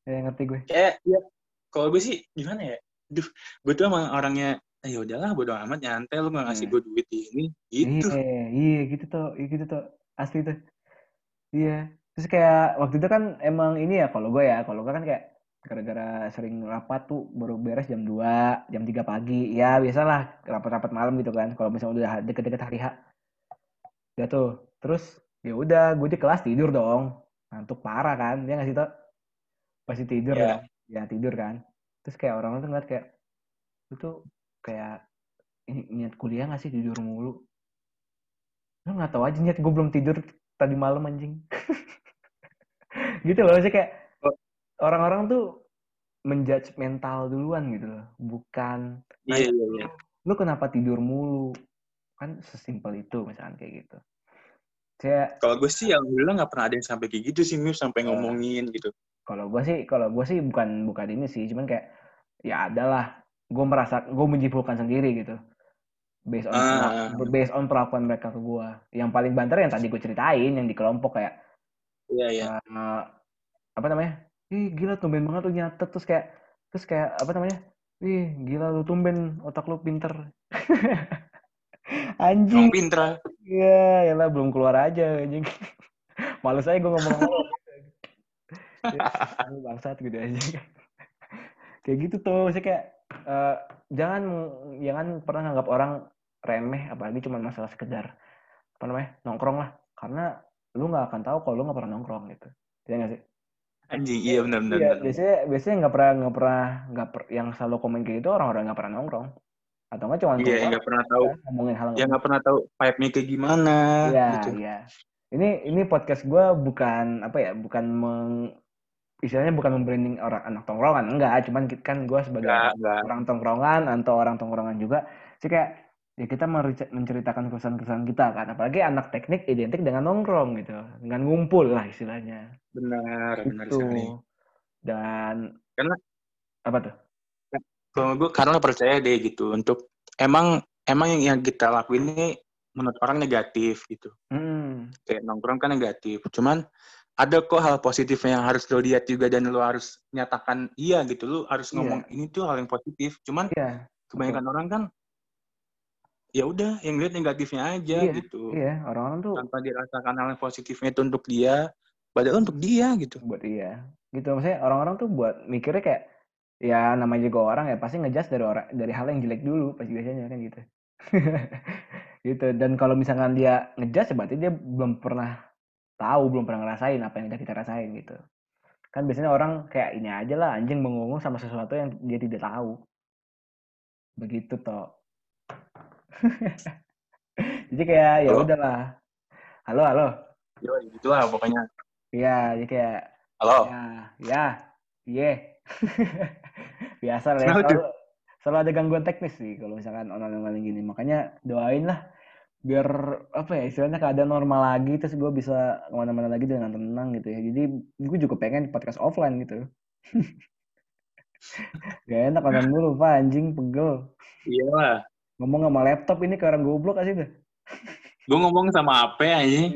Ya, ngerti gue. Kayak ya kalau gue sih gimana ya? Duh, gue tuh emang orangnya "Ah, ya udahlah bodo amat nyantai lu nggak ngasih Hmm. gue duit ini gitu. Iya, iya gitu tuh, iya gitu tuh, asli tuh. Iya. Terus kayak waktu itu kan emang ini ya kalau gue ya, kalau gue kan kayak gara-gara sering rapat tuh baru beres jam 2, jam 3 pagi. Ya biasalah rapat-rapat malam gitu kan. Kalau misalnya udah deket-deket hari H. Udah tuh. Terus ya udah gue di kelas tidur dong. Ngantuk parah kan. Dia ngasih tau pasti tidur Iya. kan. Ya tidur kan. Terus kayak orang-orang tuh ngeliat kayak tuh kayak ini niat kuliah gak sih tidur mulu? Lu gak tahu aja niat gue belum tidur tadi malam anjing. gitu loh, sih kayak Oh. orang-orang tuh menjudge mental duluan gitu loh. Bukan Iya iya iya. lu kenapa tidur mulu? kan sesimpel itu misalkan kayak gitu saya Kalau gue sih alhamdulillah nggak pernah ada yang sampai kayak gitu sih, Mir, sampai Oh. ngomongin gitu. kalau gue sih kalau gue sih bukan bukan ini sih cuman kayak ya adalah gue merasa gue menyimpulkan sendiri gitu based on Ah. based on perlakuan mereka ke gue yang paling banter yang tadi gue ceritain yang di kelompok kayak Iya, iya. eh, apa namanya ih gila tumben banget lu nyatet terus kayak terus kayak apa namanya ih gila lu tumben otak lu pinter anjing Emang pinter. Iya, ya lah belum keluar aja anjing. Males aja gue ngomong bangsat gitu aja. kayak gitu tuh, saya kayak eh, jangan jangan pernah nganggap orang remeh apalagi cuma masalah sekedar apa namanya nongkrong lah karena lu nggak akan tahu kalau lu nggak pernah nongkrong gitu ya nggak sih Anjing, iya benar benar. iya benar. biasanya biasanya nggak pernah nggak pernah nggak per, yang selalu komen kayak gitu orang-orang nggak pernah nongkrong atau nggak cuma Iya, nggak pernah tahu. ngomongin hal Ya nggak pernah tahu vibe-nya kayak gimana Iya, gitu. iya. Ini ini podcast gue bukan apa ya, bukan meng istilahnya bukan membranding orang anak tongkrongan, enggak. Cuman kan gue sebagai Nggak, nggak. orang tongkrongan atau orang tongkrongan juga, sih kayak ya kita menceritakan kesan-kesan kita kan. Apalagi anak teknik identik dengan nongkrong gitu, dengan ngumpul lah istilahnya. Benar, benar Gitu. sekali. Dan Karena- apa tuh? Kalau gue karena percaya deh gitu untuk emang emang yang, yang kita lakuin ini menurut orang negatif gitu. Hmm, Kayak nongkrong kan negatif. Cuman ada kok hal positif yang harus lo lihat juga dan lo harus nyatakan iya gitu. Lo harus Iya. ngomong ini tuh hal yang positif. Cuman iya, kebanyakan orang kan ya udah yang lihat negatifnya aja Iya, gitu. iya. Orang-orang tuh Tanpa dirasakan hal yang positifnya itu untuk dia, padahal untuk dia gitu. buat iya gitu maksudnya orang-orang tuh buat mikirnya kayak ya namanya juga orang ya pasti ngejudge dari orang dari hal yang jelek dulu pasti biasanya kan gitu gitu dan kalau misalkan dia ngejudge ya berarti dia belum pernah tahu belum pernah ngerasain apa yang udah kita rasain gitu kan biasanya orang kayak ini aja lah anjing bengong sama sesuatu yang dia tidak tahu begitu toh jadi kayak ya udahlah halo halo Yo, gitu lah pokoknya. Iya, jadi kayak Halo. Ya, ya, iya. Biasa lah ya, selalu, selalu ada gangguan teknis sih kalau misalkan online-online gini. Makanya doain lah biar apa ya istilahnya keadaan normal lagi terus gue bisa ke mana-mana lagi dengan tenang gitu ya. Jadi gue juga pengen podcast offline gitu. Gak enak online dulu pak anjing pegel. Iya lah. Ngomong sama laptop ini ke orang goblok kasih deh. Gue ngomong sama apa ya ini?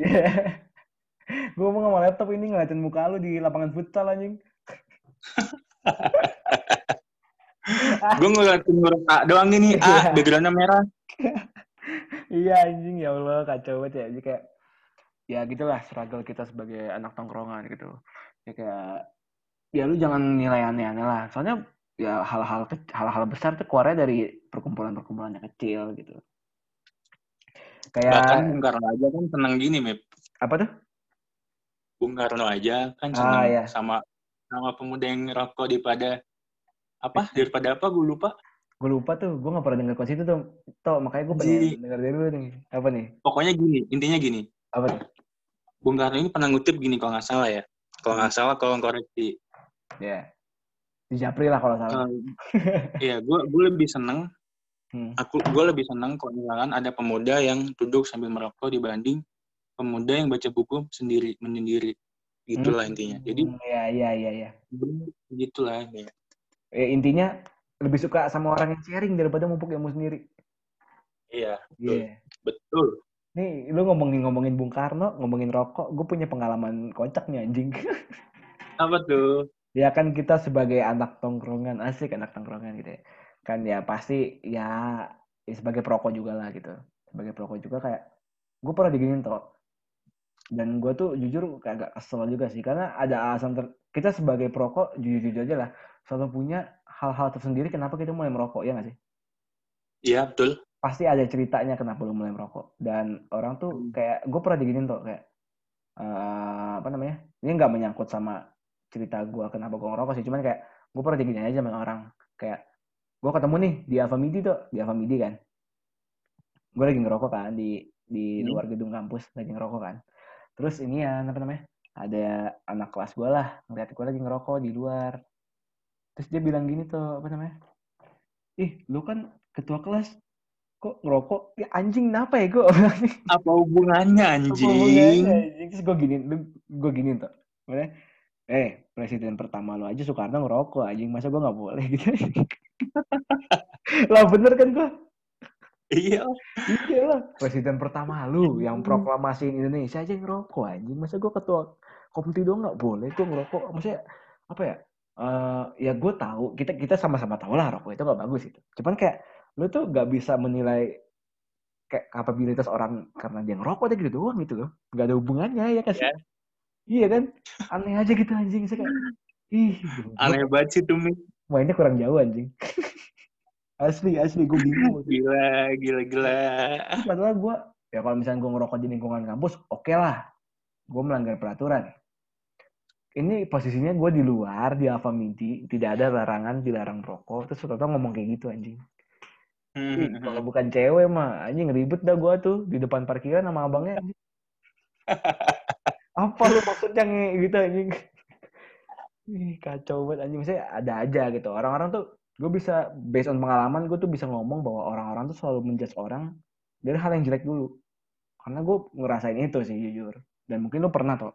gue ngomong sama laptop ini ngeliatin muka lu di lapangan futsal anjing. Gue ngeliatin huruf A doang ini, A, backgroundnya merah. Iya anjing ya Allah kacau banget ya. Jadi kayak ya gitulah struggle kita sebagai anak tongkrongan gitu. Ya kayak ya lu jangan nilai aneh-aneh lah. Soalnya ya hal-hal hal-hal besar tuh keluarnya dari perkumpulan-perkumpulan yang kecil gitu. Bahkan Kayak Bung Karno aja kan seneng gini, Mep. apa tuh? Bung Karno aja kan Ah, seneng iya. sama sama pemuda yang ngerokok daripada apa? Daripada apa? Gue lupa. Gue lupa tuh, gue gak pernah denger konsep itu tuh. Toh, makanya gue pengen denger dari dulu nih. Apa nih? Pokoknya gini, intinya gini. Apa tuh? Bung Karno ini pernah ngutip gini kalau nggak salah ya. Kalau nggak salah, kalau koreksi. Ya. Di Japri lah kalau salah. Iya, gue gue lebih seneng. Hmm. Aku gue lebih seneng kalau misalkan ada pemuda yang duduk sambil merokok dibanding pemuda yang baca buku sendiri menyendiri. Gitulah intinya. Jadi Hmm, Iya, iya, iya, iya. gitulah. Ya. Eh, intinya lebih suka sama orang yang sharing daripada mumpuk ilmu sendiri. Iya, Iya. betul. Nih, lu ngomongin ngomongin Bung Karno, ngomongin rokok, gue punya pengalaman kocak nih anjing. Apa tuh? ya kan kita sebagai anak tongkrongan, asik anak tongkrongan gitu ya. Kan ya pasti ya, ya sebagai perokok juga lah gitu. Sebagai perokok juga kayak, gue pernah diginin toh. Dan gue tuh jujur kayak agak kesel juga sih, karena ada alasan ter... kita sebagai perokok jujur-jujur aja lah, selalu punya hal-hal tersendiri kenapa kita mulai merokok, ya nggak sih? Iya, betul. pasti ada ceritanya kenapa lu mulai merokok dan orang tuh Hmm. kayak gue pernah diginin tuh kayak eh, apa namanya ini nggak menyangkut sama cerita gue kenapa gue ngerokok sih cuman kayak gue pernah diginin aja sama orang kayak gue ketemu nih di Alfamidi tuh di Alfamidi kan gue lagi ngerokok kan di di Hmm. luar gedung kampus lagi ngerokok kan terus ini ya apa namanya ada anak kelas gue lah ngeliat gue lagi ngerokok di luar terus dia bilang gini tuh apa namanya? Ih lu kan ketua kelas kok ngerokok? Ya anjing kenapa ya gue Apa hubungannya Apa anjing? hubungannya, anjing? Terus gue gini gue gini tuh. Maksudnya, eh presiden pertama lo aja Soekarno ngerokok anjing masa gue nggak boleh? Gitu. Lah bener kan gue Iya. iya lah presiden pertama lu yang proklamasiin Indonesia aja ngerokok anjing. Masa gue ketua komite dong nggak boleh gue ngerokok? Maksudnya apa ya Eh ya gue tahu kita kita sama-sama tahu lah rokok itu nggak bagus itu cuman kayak lu tuh nggak bisa menilai kayak kapabilitas orang karena dia ngerokok aja gitu doang gitu loh nggak ada hubungannya ya kan? Ya. iya kan aneh aja gitu anjing saya kayak ih goblok. Aneh banget sih tuh, mainnya kurang jauh anjing asli asli gue bingung Gila, gila, gila. padahal gue ya kalau misalnya gue ngerokok di lingkungan kampus oke lah gue melanggar peraturan ini posisinya gue di luar di Alfamidi tidak ada larangan dilarang merokok terus ternyata ngomong kayak gitu anjing. Ih, Hmm. kalau bukan cewek mah anjing ribet dah gue tuh. Di depan parkiran sama abangnya anjing. apa lu maksudnya nge gitu anjing? Ih, kacau banget anjing. Maksudnya ada aja gitu. Orang-orang tuh gue bisa based on pengalaman gue tuh bisa ngomong bahwa orang-orang tuh selalu menjudge orang dari hal yang jelek dulu. Karena gue ngerasain itu sih jujur. Dan mungkin lu pernah toh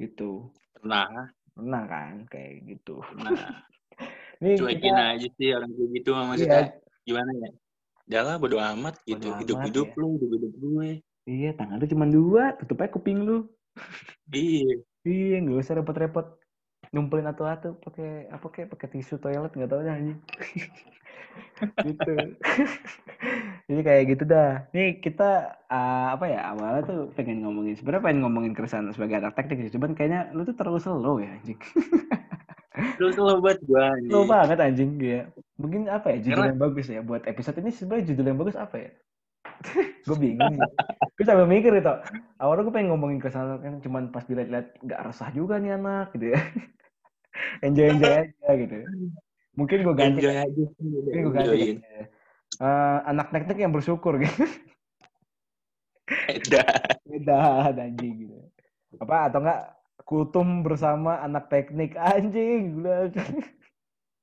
gitu Pernah, pernah kan kayak gitu pernah. ini Cuekin kita aja sih orang kayak gitu iya, maksudnya. Gimana ya? Lah, bodo amat gitu. Bodo amat, Hidup-hidup ya. lu, hidup-hidup gue. iya tangan lu cuma dua tutup aja kuping lu Iya. iya nggak usah repot-repot ngumpulin atu-atu pakai apa kayak pakai tisu toilet nggak tahu dah anjing gitu. Jadi kayak gitu dah. Nih kita ah, apa ya awalnya tuh pengen ngomongin sebenarnya pengen ngomongin keresahan sebagai anak teknik sih cuman kayaknya lu tuh terlalu slow ya anjing. Lu slow banget gue anjing. slow banget anjing ya mungkin apa ya judul Karena- yang bagus ya buat episode ini sebenarnya judul yang bagus apa ya? Gue bingung gue sambil mikir gitu awalnya gue pengen ngomongin keresahan kan cuman pas dilihat-lihat nggak resah juga nih anak gitu ya. Enjoy enjoy aja gitu mungkin gue ganti Enjoy aja mungkin gue ganti. Eh, anak teknik yang bersyukur gitu. Udah. beda anjing gitu. Apa atau enggak kultum bersama anak teknik anjing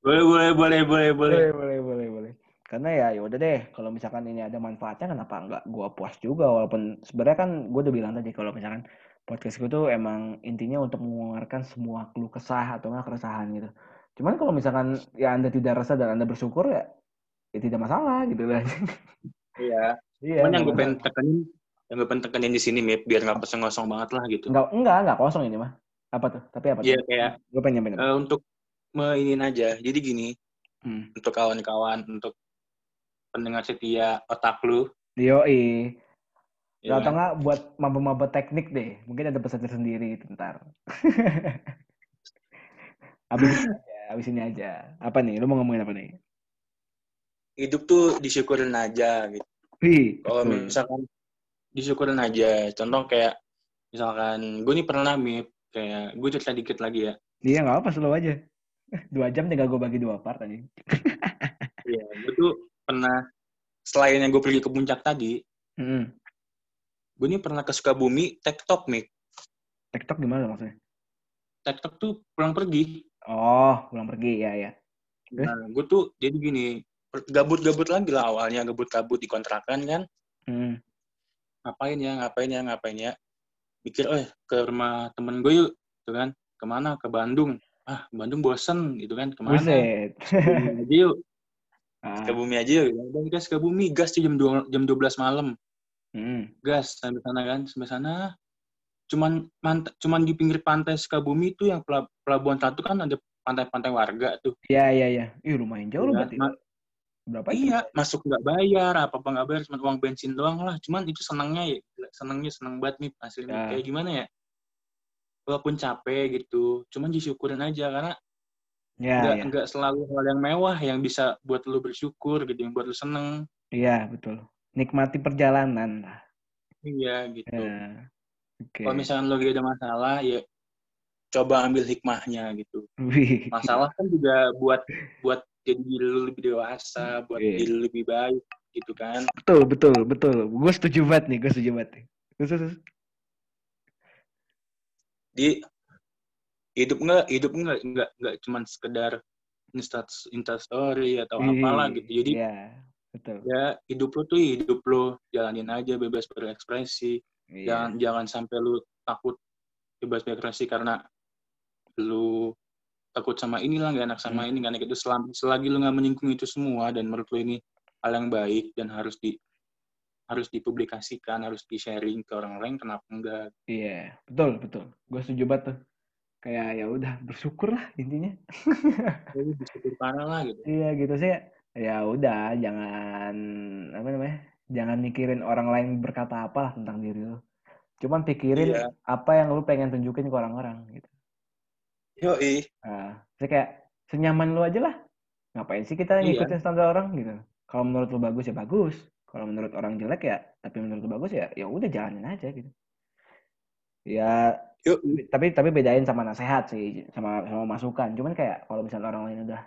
boleh, boleh, boleh, boleh. boleh. Boleh boleh boleh karena ya ya udah deh kalau misalkan ini ada manfaatnya kenapa enggak gua puas juga? Walaupun sebenarnya kan gue udah bilang tadi kalau misalkan podcast gue tuh emang intinya untuk mengeluarkan semua keluh kesah atau enggak keresahan gitu cuman kalau misalkan ya anda tidak resah dan anda bersyukur ya ya tidak masalah gitu lah Iya. iya Cuman yang gue pengen tekenin, yang gue pengen tekenin di sini, Mip, biar nggak kosong-kosong banget lah gitu. enggak enggak enggak kosong ini mah apa tuh tapi apa Iya, kayak gue pengen nyampein apa? eh, untuk mainin aja. Jadi gini, Hmm. untuk kawan-kawan, untuk pendengar setia otak lu, Yoi. ya atau kan? enggak buat maba-maba teknik deh. Mungkin ada pesan tersendiri itu ntar. abis abis ini aja. Apa nih? Lu mau ngomongin apa nih? hidup tuh disyukurin aja gitu. Wih, Kalau misalkan disyukurin aja, contoh kayak misalkan gue nih pernah Mip, kayak gue cerita dikit lagi ya. Iya nggak apa, slow aja. Dua jam tinggal gue bagi dua part aja. Iya, gue tuh pernah selain yang gue pergi ke puncak tadi, Hmm. gue nih pernah ke Sukabumi, tektok Mip. TikTok gimana maksudnya? Tektok tuh pulang pergi. Oh, pulang pergi, ya ya. Terus? Nah, gue tuh jadi gini, gabut-gabut lagi lah awalnya, gabut-gabut di kontrakan kan. Hmm. Ngapain ya, ngapain ya, ngapain ya. Mikir, eh ke rumah temen gue yuk, gitu kan. Ke mana? Ke Bandung. Ah, Bandung bosen, gitu kan. Ke mana? Buset. Aja yuk, Ah, Sukabumi aja yuk. Dan kita Sukabumi, gas tuh jam, 2, jam 12 malam. hmm. Gas, sampai sana kan, sampai sana. Cuman mant cuman di pinggir pantai Sukabumi itu yang pela- pelabuhan satu kan ada pantai-pantai warga tuh. Iya iya iya. Ih lumayan jauh Iya, berarti. Berapa itu? Iya, masuk nggak bayar, apa apa nggak bayar, cuma uang bensin doang lah. Cuman itu senangnya ya, senangnya senang banget nih nih. Ya. Kayak gimana ya? Walaupun capek gitu, cuman disyukurin aja karena Ya, nggak ya. nggak selalu hal yang mewah yang bisa buat lu bersyukur gitu, yang buat lu seneng. Iya, betul. Nikmati perjalanan lah. Iya gitu. Ya. Oke. Kalau misalkan lo lagi ada masalah, ya coba ambil hikmahnya gitu. Masalah kan juga buat buat jadi diri lu lebih dewasa, buat Iya. diri lu lebih baik gitu kan. Betul, betul, betul. Gue setuju banget nih, gue setuju banget nih. Di hidup nggak hidup nggak nggak nggak cuman sekedar insta insta story atau apalah Wih, gitu jadi Iya. betul. Ya hidup lu tuh hidup lu jalanin aja bebas berekspresi. Iya. Jangan jangan sampai lu takut bebas berekspresi karena lu takut sama inilah nggak enak sama Hmm. ini nggak enak itu selagi, selagi lu nggak menyinggung itu semua dan menurut lu ini hal yang baik dan harus di harus dipublikasikan harus di sharing ke orang lain kenapa enggak Iya, betul, betul. Gue setuju banget tuh. Kayak ya udah bersyukur lah intinya. ya, bersyukur parah lah gitu Iya gitu sih. Ya udah, jangan apa namanya? Jangan mikirin orang lain berkata apa lah tentang diri lu. Cuman pikirin Iya. apa yang lu pengen tunjukin ke orang-orang gitu. Yoi. Nah, saya kayak senyaman lu aja lah. Ngapain sih kita Iya. ngikutin standar orang gitu? Kalau menurut lu bagus ya bagus. Kalau menurut orang jelek ya, tapi menurut lu bagus ya, ya udah jalanin aja gitu. Ya, Yoi. tapi tapi bedain sama nasihat sih, sama sama masukan. Cuman kayak kalau misalnya orang lain udah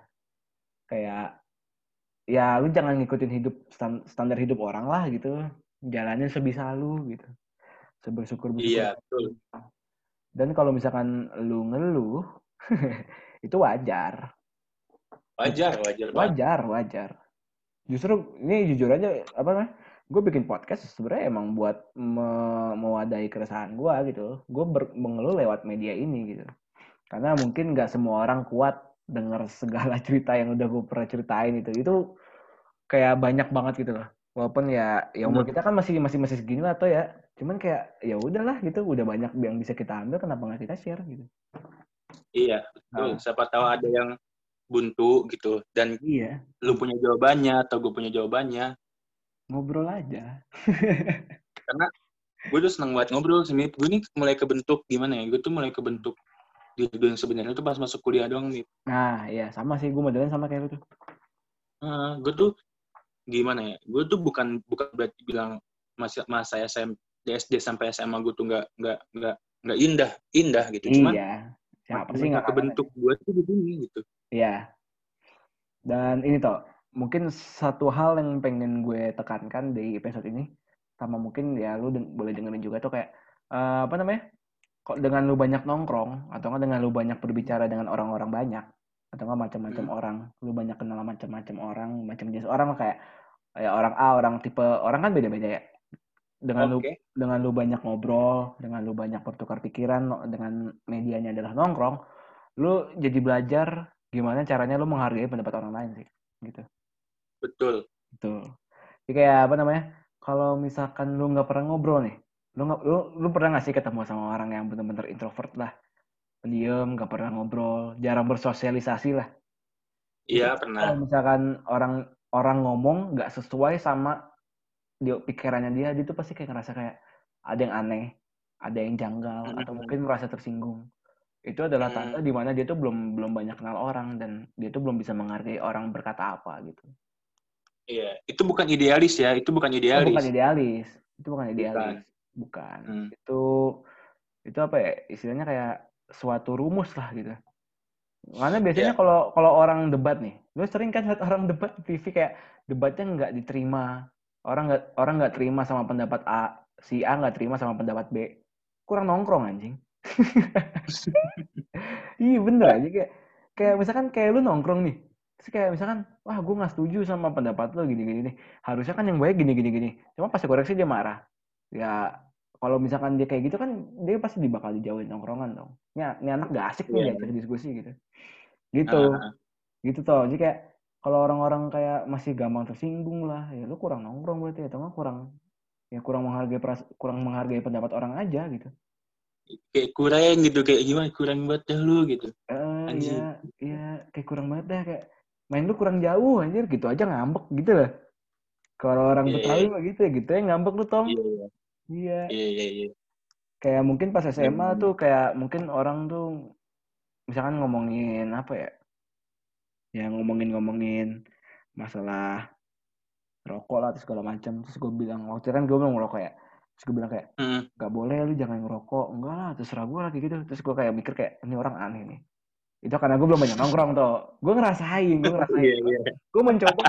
kayak ya lu jangan ngikutin hidup stan- standar hidup orang lah gitu. Jalanin sebisa lu gitu. Sebersyukur bersyukur. Iya, betul. Dan kalau misalkan lu ngeluh, itu wajar. Wajar, wajar banget. Wajar, wajar. Justru ini jujur aja apa namanya? Gue bikin podcast sebenarnya emang buat me- mewadahi keresahan gue gitu. Gue mengeluh lewat media ini gitu. Karena mungkin nggak semua orang kuat dengar segala cerita yang udah gue pernah ceritain itu. Itu kayak banyak banget gitu loh. Walaupun ya ya umur kita kan masih masih masih segini lah tuh ya. Cuman kayak ya udahlah gitu, udah banyak yang bisa kita ambil kenapa nggak kita share gitu. Iya, betul. Nah. Siapa tahu ada yang buntu gitu dan Iya, lu punya jawabannya atau gue punya jawabannya. ngobrol aja. Gue tuh seneng banget ngobrol sih. Gue nih mulai kebentuk gimana ya? Gue tuh mulai kebentuk gue yang sebenarnya tuh pas masuk kuliah doang, Mit. Nah, iya sama sih gue modelnya sama kayak lu tuh. Nah, gue tuh gimana ya? Gue tuh bukan bukan berarti bilang masa masa SM SD sampai SMA gue tuh nggak nggak nggak nggak indah indah gitu. Cuman iya. Siapa sih nggak kebentuk gue tuh begini gitu. Iya. Dan ini toh, mungkin satu hal yang pengen gue tekankan di episode ini, sama mungkin ya lu deng- boleh dengerin juga tuh kayak eh, apa namanya? Kok dengan lu banyak nongkrong atau nggak dengan lu banyak berbicara dengan orang-orang banyak atau nggak macam-macam Hmm. orang, lu banyak kenal macam-macam orang, macam jenis orang kayak ya orang A, orang tipe orang kan beda-beda ya. Dengan lu Oke. dengan lu banyak ngobrol, dengan lu banyak bertukar pikiran, dengan medianya adalah nongkrong, lu jadi belajar gimana caranya lu menghargai pendapat orang lain sih, gitu. Betul. Betul. Jadi kayak apa namanya? Kalau misalkan lu nggak pernah ngobrol nih, lu nggak lu, lu pernah nggak sih ketemu sama orang yang benar-benar introvert lah, pendiam, nggak pernah ngobrol, jarang bersosialisasi lah. Iya Kalau pernah. misalkan orang orang ngomong nggak sesuai sama dia pikirannya dia, dia tuh pasti kayak ngerasa kayak ada yang aneh, ada yang janggal, atau mungkin merasa tersinggung. Itu adalah Hmm. tanda di mana dia tuh belum belum banyak kenal orang dan dia tuh belum bisa menghargai orang berkata apa gitu. Iya. Itu bukan idealis ya. Itu bukan Itu idealis. bukan idealis, itu bukan idealis, bukan. Hmm. Itu itu apa ya? Istilahnya kayak suatu rumus lah gitu. Karena biasanya Iya. kalau kalau orang debat nih, lu sering kan lihat orang debat di TV kayak debatnya nggak diterima, orang nggak orang nggak terima sama pendapat A, si A nggak terima sama pendapat B, kurang nongkrong anjing. iya bener aja. Kayak kayak misalkan kayak lu nongkrong nih, terus kayak misalkan wah gue nggak setuju sama pendapat lu gini gini nih, harusnya kan yang baik gini gini gini, cuma pas koreksi dia marah, ya kalau misalkan dia kayak gitu kan dia pasti bakal dijauhin nongkrongan dong. Ini, ini anak gak asik nih Iya. diajak diskusi gitu. Gitu. Ah, Gitu toh. Jadi kayak kalau orang-orang kayak masih gampang tersinggung lah, ya lu kurang nongkrong berarti atau nggak kurang ya kurang menghargai peras, kurang menghargai pendapat orang aja gitu. kayak kurang gitu kayak gimana kurang banget dah lu gitu. Eh Anjing. iya, iya kayak kurang banget dah kayak main lu kurang jauh anjir gitu aja ngambek gitu lah. Kalau orang Iya, Betawi iya. mah gitu ya, gitu ya ngambek lu Tom. Iya iya Iya. iya iya. iya. Kayak mungkin pas SMA Bener. tuh kayak mungkin orang tuh misalkan ngomongin apa ya? Ya ngomongin-ngomongin masalah rokok lah terus segala macam. Terus gue bilang waktu itu kan gue belum ngerokok ya. Terus gue bilang kayak Hmm. gak boleh lu jangan ngerokok. Enggak lah terserah gue lagi gitu. Terus gue kayak mikir kayak ini orang aneh nih. Itu karena gue belum banyak nongkrong tuh. Gue ngerasain, gue ngerasain. Iya iya. gue mencoba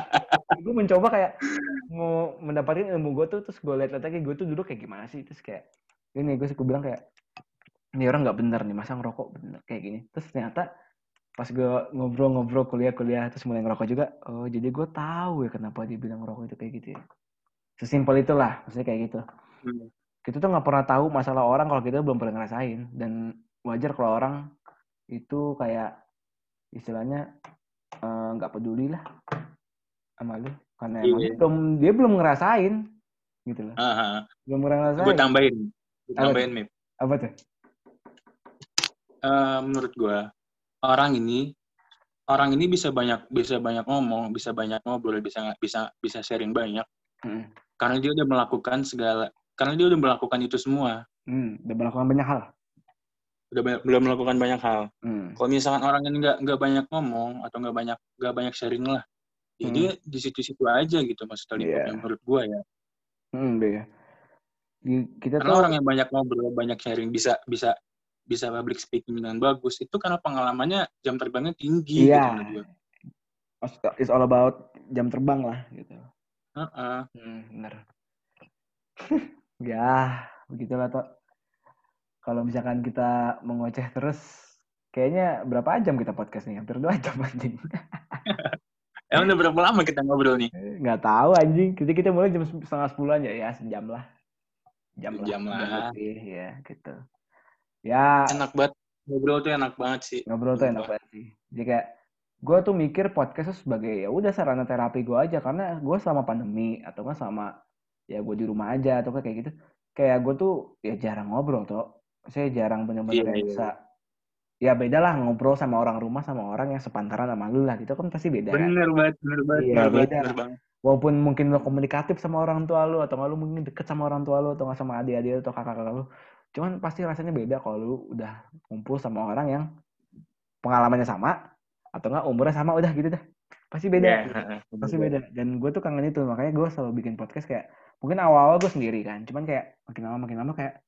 gue mencoba kayak mau mendapatkan ilmu gue tuh terus gue liat-liat lagi gue tuh dulu kayak gimana sih? Terus kayak ini gue gue bilang kayak ini orang nggak bener nih masa ngerokok bener? Kayak gini. Terus ternyata pas gue ngobrol-ngobrol kuliah-kuliah terus mulai ngerokok juga oh jadi gue tahu ya kenapa dia bilang ngerokok itu kayak gitu ya. Sesimpel itulah maksudnya kayak gitu. Hmm. kita tuh nggak pernah tahu masalah orang kalau kita belum pernah ngerasain. Dan wajar kalau orang itu kayak istilahnya eh, nggak peduli lah sama lu karena emang Iya. dia belum dia belum ngerasain gitu loh Ah, belum pernah ngerasain gue tambahin, gue Apa tambahin Mip. apa tuh Eh, menurut gue orang ini orang ini bisa banyak bisa banyak ngomong, bisa banyak ngobrol, bisa bisa bisa sharing banyak Hmm. karena dia udah melakukan segala karena dia udah melakukan itu semua. hmm, udah melakukan banyak hal Udah banyak, belum melakukan banyak hal. hmm. Kalau misalkan orang yang nggak nggak banyak ngomong atau nggak banyak nggak banyak sharing lah, ya Hmm. dia di situ-situ aja gitu maksudnya Iya. yang menurut gue ya. Hmm, ya. Di- Kita Karena tuh orang yang banyak ngobrol, banyak sharing, bisa bisa bisa public speaking dengan bagus, itu karena pengalamannya jam terbangnya tinggi gitu iya. menurut gue. It's all about jam terbang lah gitu. Heeh. Hmm, bener. ya, begitulah toh. Kalau misalkan kita mengoceh terus, kayaknya berapa jam kita podcast nih? Hampir dua jam anjing. Emang udah berapa lama kita ngobrol nih? Nggak tahu anjing. Kita kita mulai jam setengah sepuluh aja ya, sejam lah. Jam lah. Sejam lah. lebih, ya gitu. Ya, Enak banget. Ngobrol tuh enak banget sih. ngobrol tuh enak banget sih. Jadi kayak gue tuh mikir podcast tuh sebagai ya udah sarana terapi gue aja karena gue selama pandemi atau nggak sama ya gue di rumah aja atau kayak gitu kayak gue tuh ya jarang ngobrol tuh saya jarang bener-bener yang iya. Ya beda lah ngobrol sama orang rumah sama orang yang sepantaran sama lu lah gitu kan pasti beda kan? Bener banget, bener banget, Iya, bener beda. bener banget. walaupun mungkin lo komunikatif sama orang tua lu atau nggak lu mungkin deket sama orang tua lu atau nggak sama adik-adik atau kakak-kakak lu cuman pasti rasanya beda kalau lu udah kumpul sama orang yang pengalamannya sama atau nggak umurnya sama udah gitu dah. Pasti beda. Iya, heeh, bener pasti beda. Dan gue tuh kangen itu makanya gue selalu bikin podcast kayak mungkin awal-awal gue sendiri kan cuman kayak makin lama makin lama kayak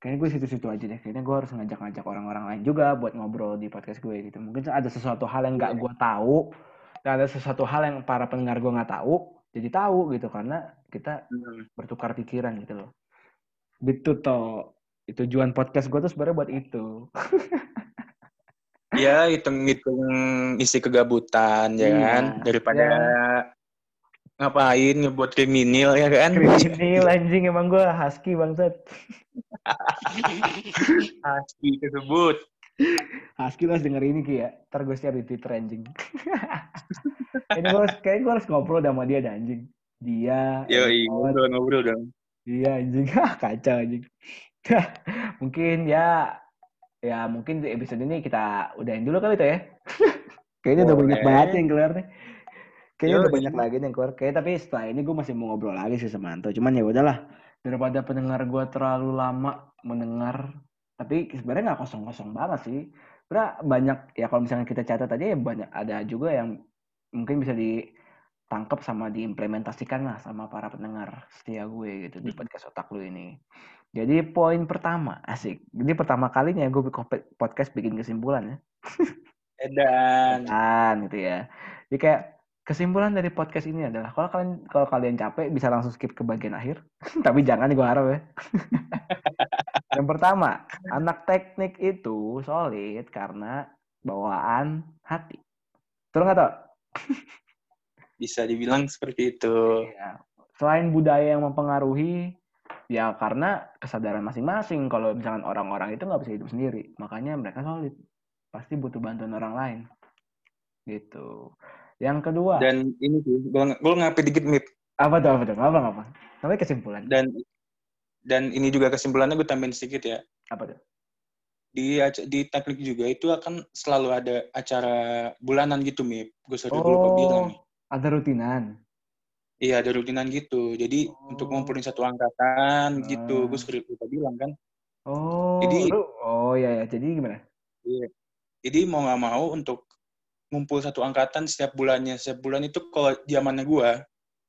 kayaknya gue situ-situ aja deh. Kayaknya gue harus ngajak-ngajak orang-orang lain juga buat ngobrol di podcast gue gitu. Mungkin ada sesuatu hal yang nggak Iya. gue tahu dan ada sesuatu hal yang para pendengar gue nggak tahu jadi tahu gitu. Karena kita Hmm. bertukar pikiran gitu loh. Gitu toh. Tujuan podcast gue tuh sebenarnya buat itu. Ya, hitung-hitung isi kegabutan, ya Iya, kan? Daripada ngapain ngebuat kriminal, ya kan? kriminal anjing emang gue husky bangsat Asli tersebut. Husky lu harus denger ini Ki ya. Ntar gue share di Twitter anjing. ini gue harus, kayaknya gue harus ngobrol sama dia dah anjing. Dia. Yo, Emon, ngobrol-ngobrol dong. Dia anjing. Hah, Kacau anjing. mungkin ya ya mungkin di episode ini kita udahin dulu kali itu ya. Kayaknya udah banyak banget yang keluar nih. Kayaknya udah banyak lagi nih yang keluar. Kayak tapi setelah ini gue masih mau ngobrol lagi sih sama Anto. Cuman ya udahlah. Daripada pendengar gue terlalu lama mendengar. Tapi sebenarnya nggak kosong-kosong banget sih. Sebenarnya banyak ya kalau misalnya kita catat aja ya banyak ada juga yang mungkin bisa ditangkap sama diimplementasikan lah sama para pendengar setia gue gitu di podcast otak lu ini. Jadi poin pertama asik. Jadi pertama kalinya gue bikin podcast bikin kesimpulan ya. Edan. kan gitu ya. Jadi kayak kesimpulan dari podcast ini adalah kalau kalian kalau kalian capek bisa langsung skip ke bagian akhir. Tapi jangan gue harap ya. Yang pertama, anak teknik itu solid karena bawaan hati. Betul nggak tau? Bisa dibilang seperti itu. Iya. Selain budaya yang mempengaruhi, ya karena kesadaran masing-masing. Kalau misalkan orang-orang itu nggak bisa hidup sendiri, makanya mereka solid. Pasti butuh bantuan orang lain. Gitu. Yang kedua, Dan ini sih, gue ngapain dikit, Mip. apa tuh apa tuh? Apa apa? Namanya kesimpulan. Dan dan ini juga kesimpulannya gue tambahin sedikit ya. Apa tuh? Di di teknik juga itu akan selalu ada acara bulanan gitu, Mip. Gue sering dulu kok bilang. Oh, ada rutinan. Iya, ada rutinan gitu. Jadi untuk Oh. ngumpulin satu angkatan gitu, Ah. gue sering lupa bilang kan. Oh, Jadi- lu, oh ya ya. Jadi gimana? Iya. Jadi mau nggak mau untuk ngumpul satu angkatan setiap bulannya. Setiap bulan itu kalau zamannya gue,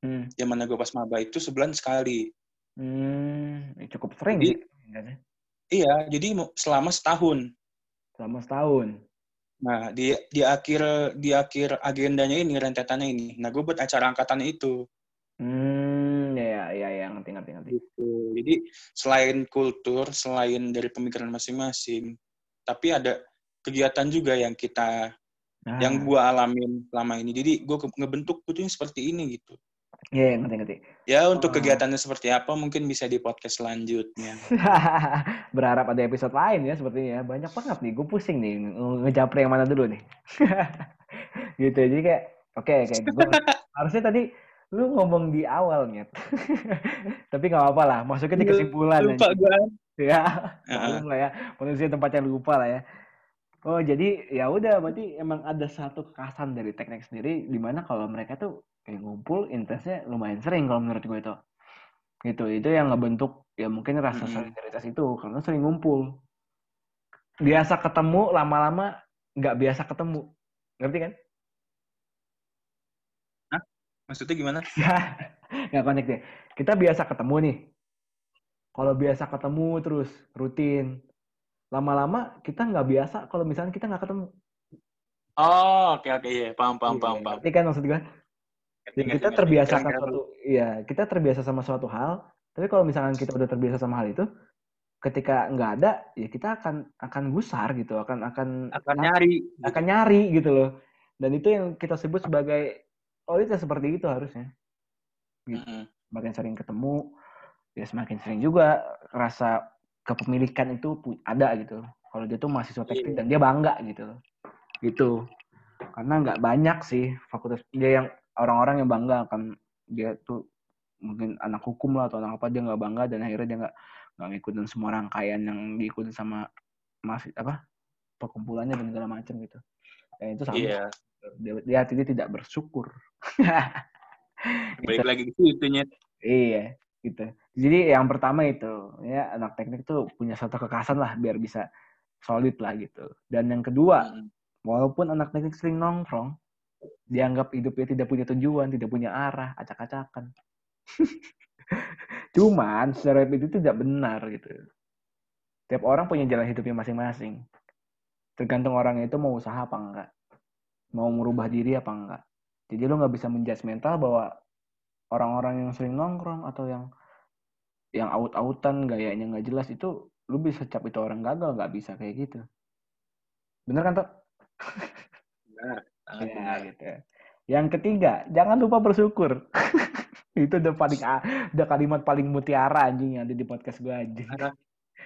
Hmm. zamannya gue pas maba itu sebulan sekali. Hmm, ya cukup sering Jadi- sih. sebenarnya. Iya, jadi selama setahun. Selama setahun. Nah, di di akhir di akhir agendanya ini rentetannya ini. Nah, gue buat acara angkatannya itu. Hmm, ya ya ya ngerti ngerti ngerti. Gitu. Jadi selain kultur, selain dari pemikiran masing-masing, tapi ada kegiatan juga yang kita Nah, yang gue alamin selama ini. Jadi gue ngebentuk tuh seperti ini gitu. Iya, yeah, ngerti-ngerti. Ya, untuk Oh. kegiatannya seperti apa mungkin bisa di podcast selanjutnya. Berharap ada episode lain ya sepertinya. Banyak banget nih. Gue pusing nih ngejapre yang mana dulu nih. gitu. Jadi kayak oke kayak gue harusnya tadi lu ngomong di awal nyet. Tapi nggak apa-apa lah. Masuknya di kesimpulan. Lupa gue. Ya, Heeh. malum lah ya. Manusia tempat yang lupa lah ya. Oh jadi ya udah berarti emang ada satu kekasan dari teknik sendiri di mana kalau mereka tuh kayak ngumpul intensnya lumayan sering kalau menurut gue itu. Gitu itu yang ngebentuk ya mungkin rasa Mm-mm. solidaritas itu karena sering ngumpul. Biasa ketemu lama-lama nggak biasa ketemu. Ngerti kan? Maksudnya gimana? Ya, nggak connect deh. Kita biasa ketemu nih. Kalau biasa ketemu terus rutin, lama-lama kita nggak biasa kalau misalnya kita nggak ketemu. Oh, oke oke iya, paham paham paham Iya, paham. Ngerti kan maksud gue? Ya, Ngerti, kita ngerti, terbiasa keren. suatu, iya kita terbiasa sama suatu hal. Tapi kalau misalkan kita udah terbiasa sama hal itu, ketika nggak ada, ya kita akan akan gusar gitu, akan akan akan nyari. akan nyari gitu loh. Dan itu yang kita sebut sebagai oh itu seperti itu harusnya. Mm-mm. Semakin sering ketemu, ya semakin sering juga rasa kepemilikan itu ada gitu. Kalau dia tuh mahasiswa teknik Iya. dan dia bangga gitu. Gitu. Karena nggak banyak sih fakultas dia yang orang-orang yang bangga akan dia tuh mungkin anak hukum lah atau anak apa dia nggak bangga dan akhirnya dia nggak nggak ngikutin semua rangkaian yang diikutin sama masih apa perkumpulannya dan segala macam gitu. Ya itu sama. Iya. Dia, dia hatinya tidak bersyukur. Balik lagi ke situ. Iya, gitu. Jadi yang pertama itu, ya anak teknik tuh punya satu kekasan lah biar bisa solid lah gitu. Dan yang kedua, Mm. walaupun anak teknik sering nongkrong, dianggap hidupnya tidak punya tujuan, tidak punya arah, acak-acakan. Cuman stereotip itu tidak benar gitu. Tiap orang punya jalan hidupnya masing-masing. Tergantung orang itu mau usaha apa enggak. Mau merubah diri apa enggak. Jadi lo nggak bisa menjudge mental bahwa orang-orang yang sering nongkrong atau yang yang out-outan gayanya nggak jelas itu lu bisa cap itu orang gagal nggak bisa kayak gitu bener kan toh Benar. ya benar. gitu ya. yang ketiga jangan lupa bersyukur itu udah paling udah kalimat paling mutiara anjing yang ada di podcast gue anjing Parah.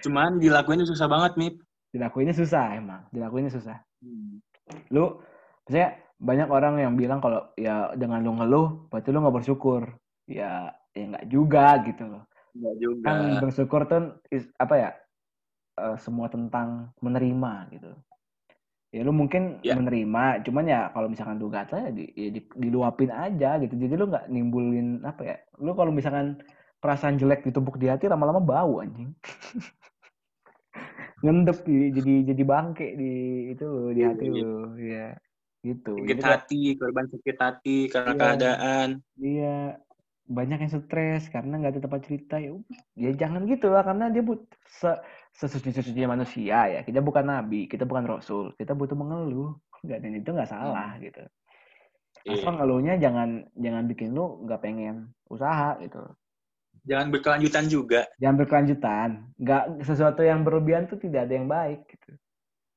Cuman dilakuin susah banget, Mip. dilakuinnya susah emang dilakuinnya susah Hmm. lu maksudnya banyak orang yang bilang kalau ya dengan lu ngeluh berarti lu nggak bersyukur ya ya nggak juga gitu loh Enggak juga. kan bersyukur tuh is- apa ya eh, semua tentang menerima gitu ya lu mungkin Ya. menerima cuman ya kalau misalkan lu gatel ya, di, ya di- diluapin aja gitu jadi lu nggak nimbulin apa ya lu kalau misalkan perasaan jelek ditumpuk di hati lama-lama bau anjing ngendep di- jadi jadi bangke di itu di Iya, hati iya. lu ya gitu sakit hati, korban sakit hati karena Iya. keadaan. Iya, banyak yang stres karena nggak ada tempat cerita ya. Ya jangan gitu lah karena dia but se sesuci-sucinya manusia ya. Kita bukan nabi, kita bukan rasul, kita butuh mengeluh. Nggak dan itu nggak salah gitu. Asal Iya. ngeluhnya jangan jangan bikin lu nggak pengen usaha gitu. Jangan berkelanjutan juga. Jangan berkelanjutan. Nggak sesuatu yang berlebihan tuh tidak ada yang baik gitu.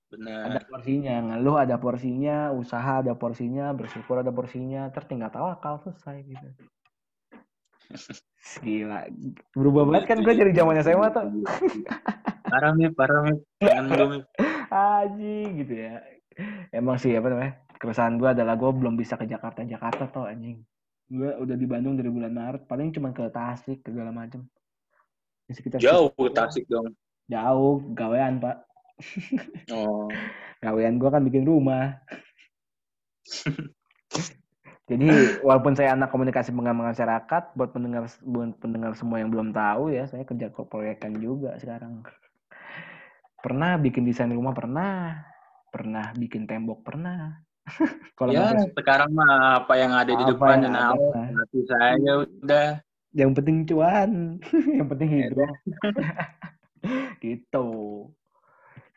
Ada Benar. porsinya, ngeluh ada porsinya, usaha ada porsinya, bersyukur ada porsinya, tertinggal tawakal selesai gitu. Gila, berubah banget kan gue dari zamannya SMA tuh. Parah, Mip. Parah, Mip. Aji gitu ya. Emang sih apa namanya? Keresahan gue adalah gue belum bisa ke Jakarta Jakarta tuh anjing. Gue udah di Bandung dari bulan Maret, paling cuma ke Tasik ke segala sekitar Jauh ke Tasik dong. Jauh, gawean pak. Oh. Gawean gue kan bikin rumah. Jadi walaupun saya anak komunikasi pengembangan masyarakat, buat pendengar buat pendengar semua yang belum tahu ya, saya kerja proyekan juga sekarang. Pernah bikin desain rumah pernah, pernah bikin tembok pernah. Kalau ya, sekarang mah apa yang ada di Apa depan yang dan ada. awal hati saya udah. yang penting cuan, yang penting hidup. gitu.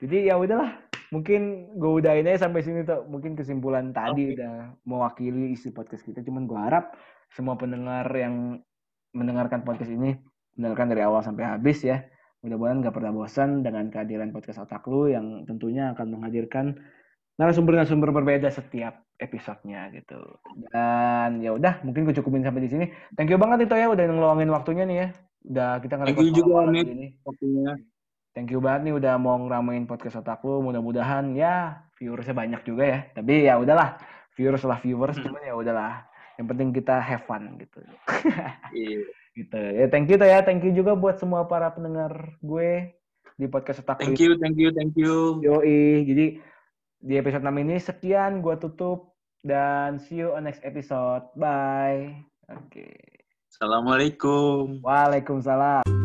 Jadi ya udahlah, mungkin gue udahin aja sampai sini tuh. Mungkin kesimpulan tadi Oke. udah mewakili isi podcast kita. Cuman gue harap semua pendengar yang mendengarkan podcast ini mendengarkan dari awal sampai habis ya. Mudah-mudahan gak pernah bosan dengan kehadiran podcast otak lu yang tentunya akan menghadirkan narasumber-narasumber berbeda setiap episodenya gitu. Dan ya udah, mungkin gue cukupin sampai di sini. Thank you banget itu ya udah ngeluangin waktunya nih ya. Udah kita you juga ini. waktunya. Thank you banget nih udah mau ngeramein podcast otak lu. Mudah-mudahan ya viewersnya banyak juga ya. Tapi ya udahlah, viewers lah viewers, Hmm. cuman ya udahlah. Yang penting kita have fun gitu. Iya. gitu. Ya thank you ya. Thank you juga buat semua para pendengar gue di podcast otak Thank you, thank you, thank you. Yoi. Jadi di episode 6 ini sekian gua tutup dan see you on next episode. Bye. Oke. Assalamualaikum. Waalaikumsalam.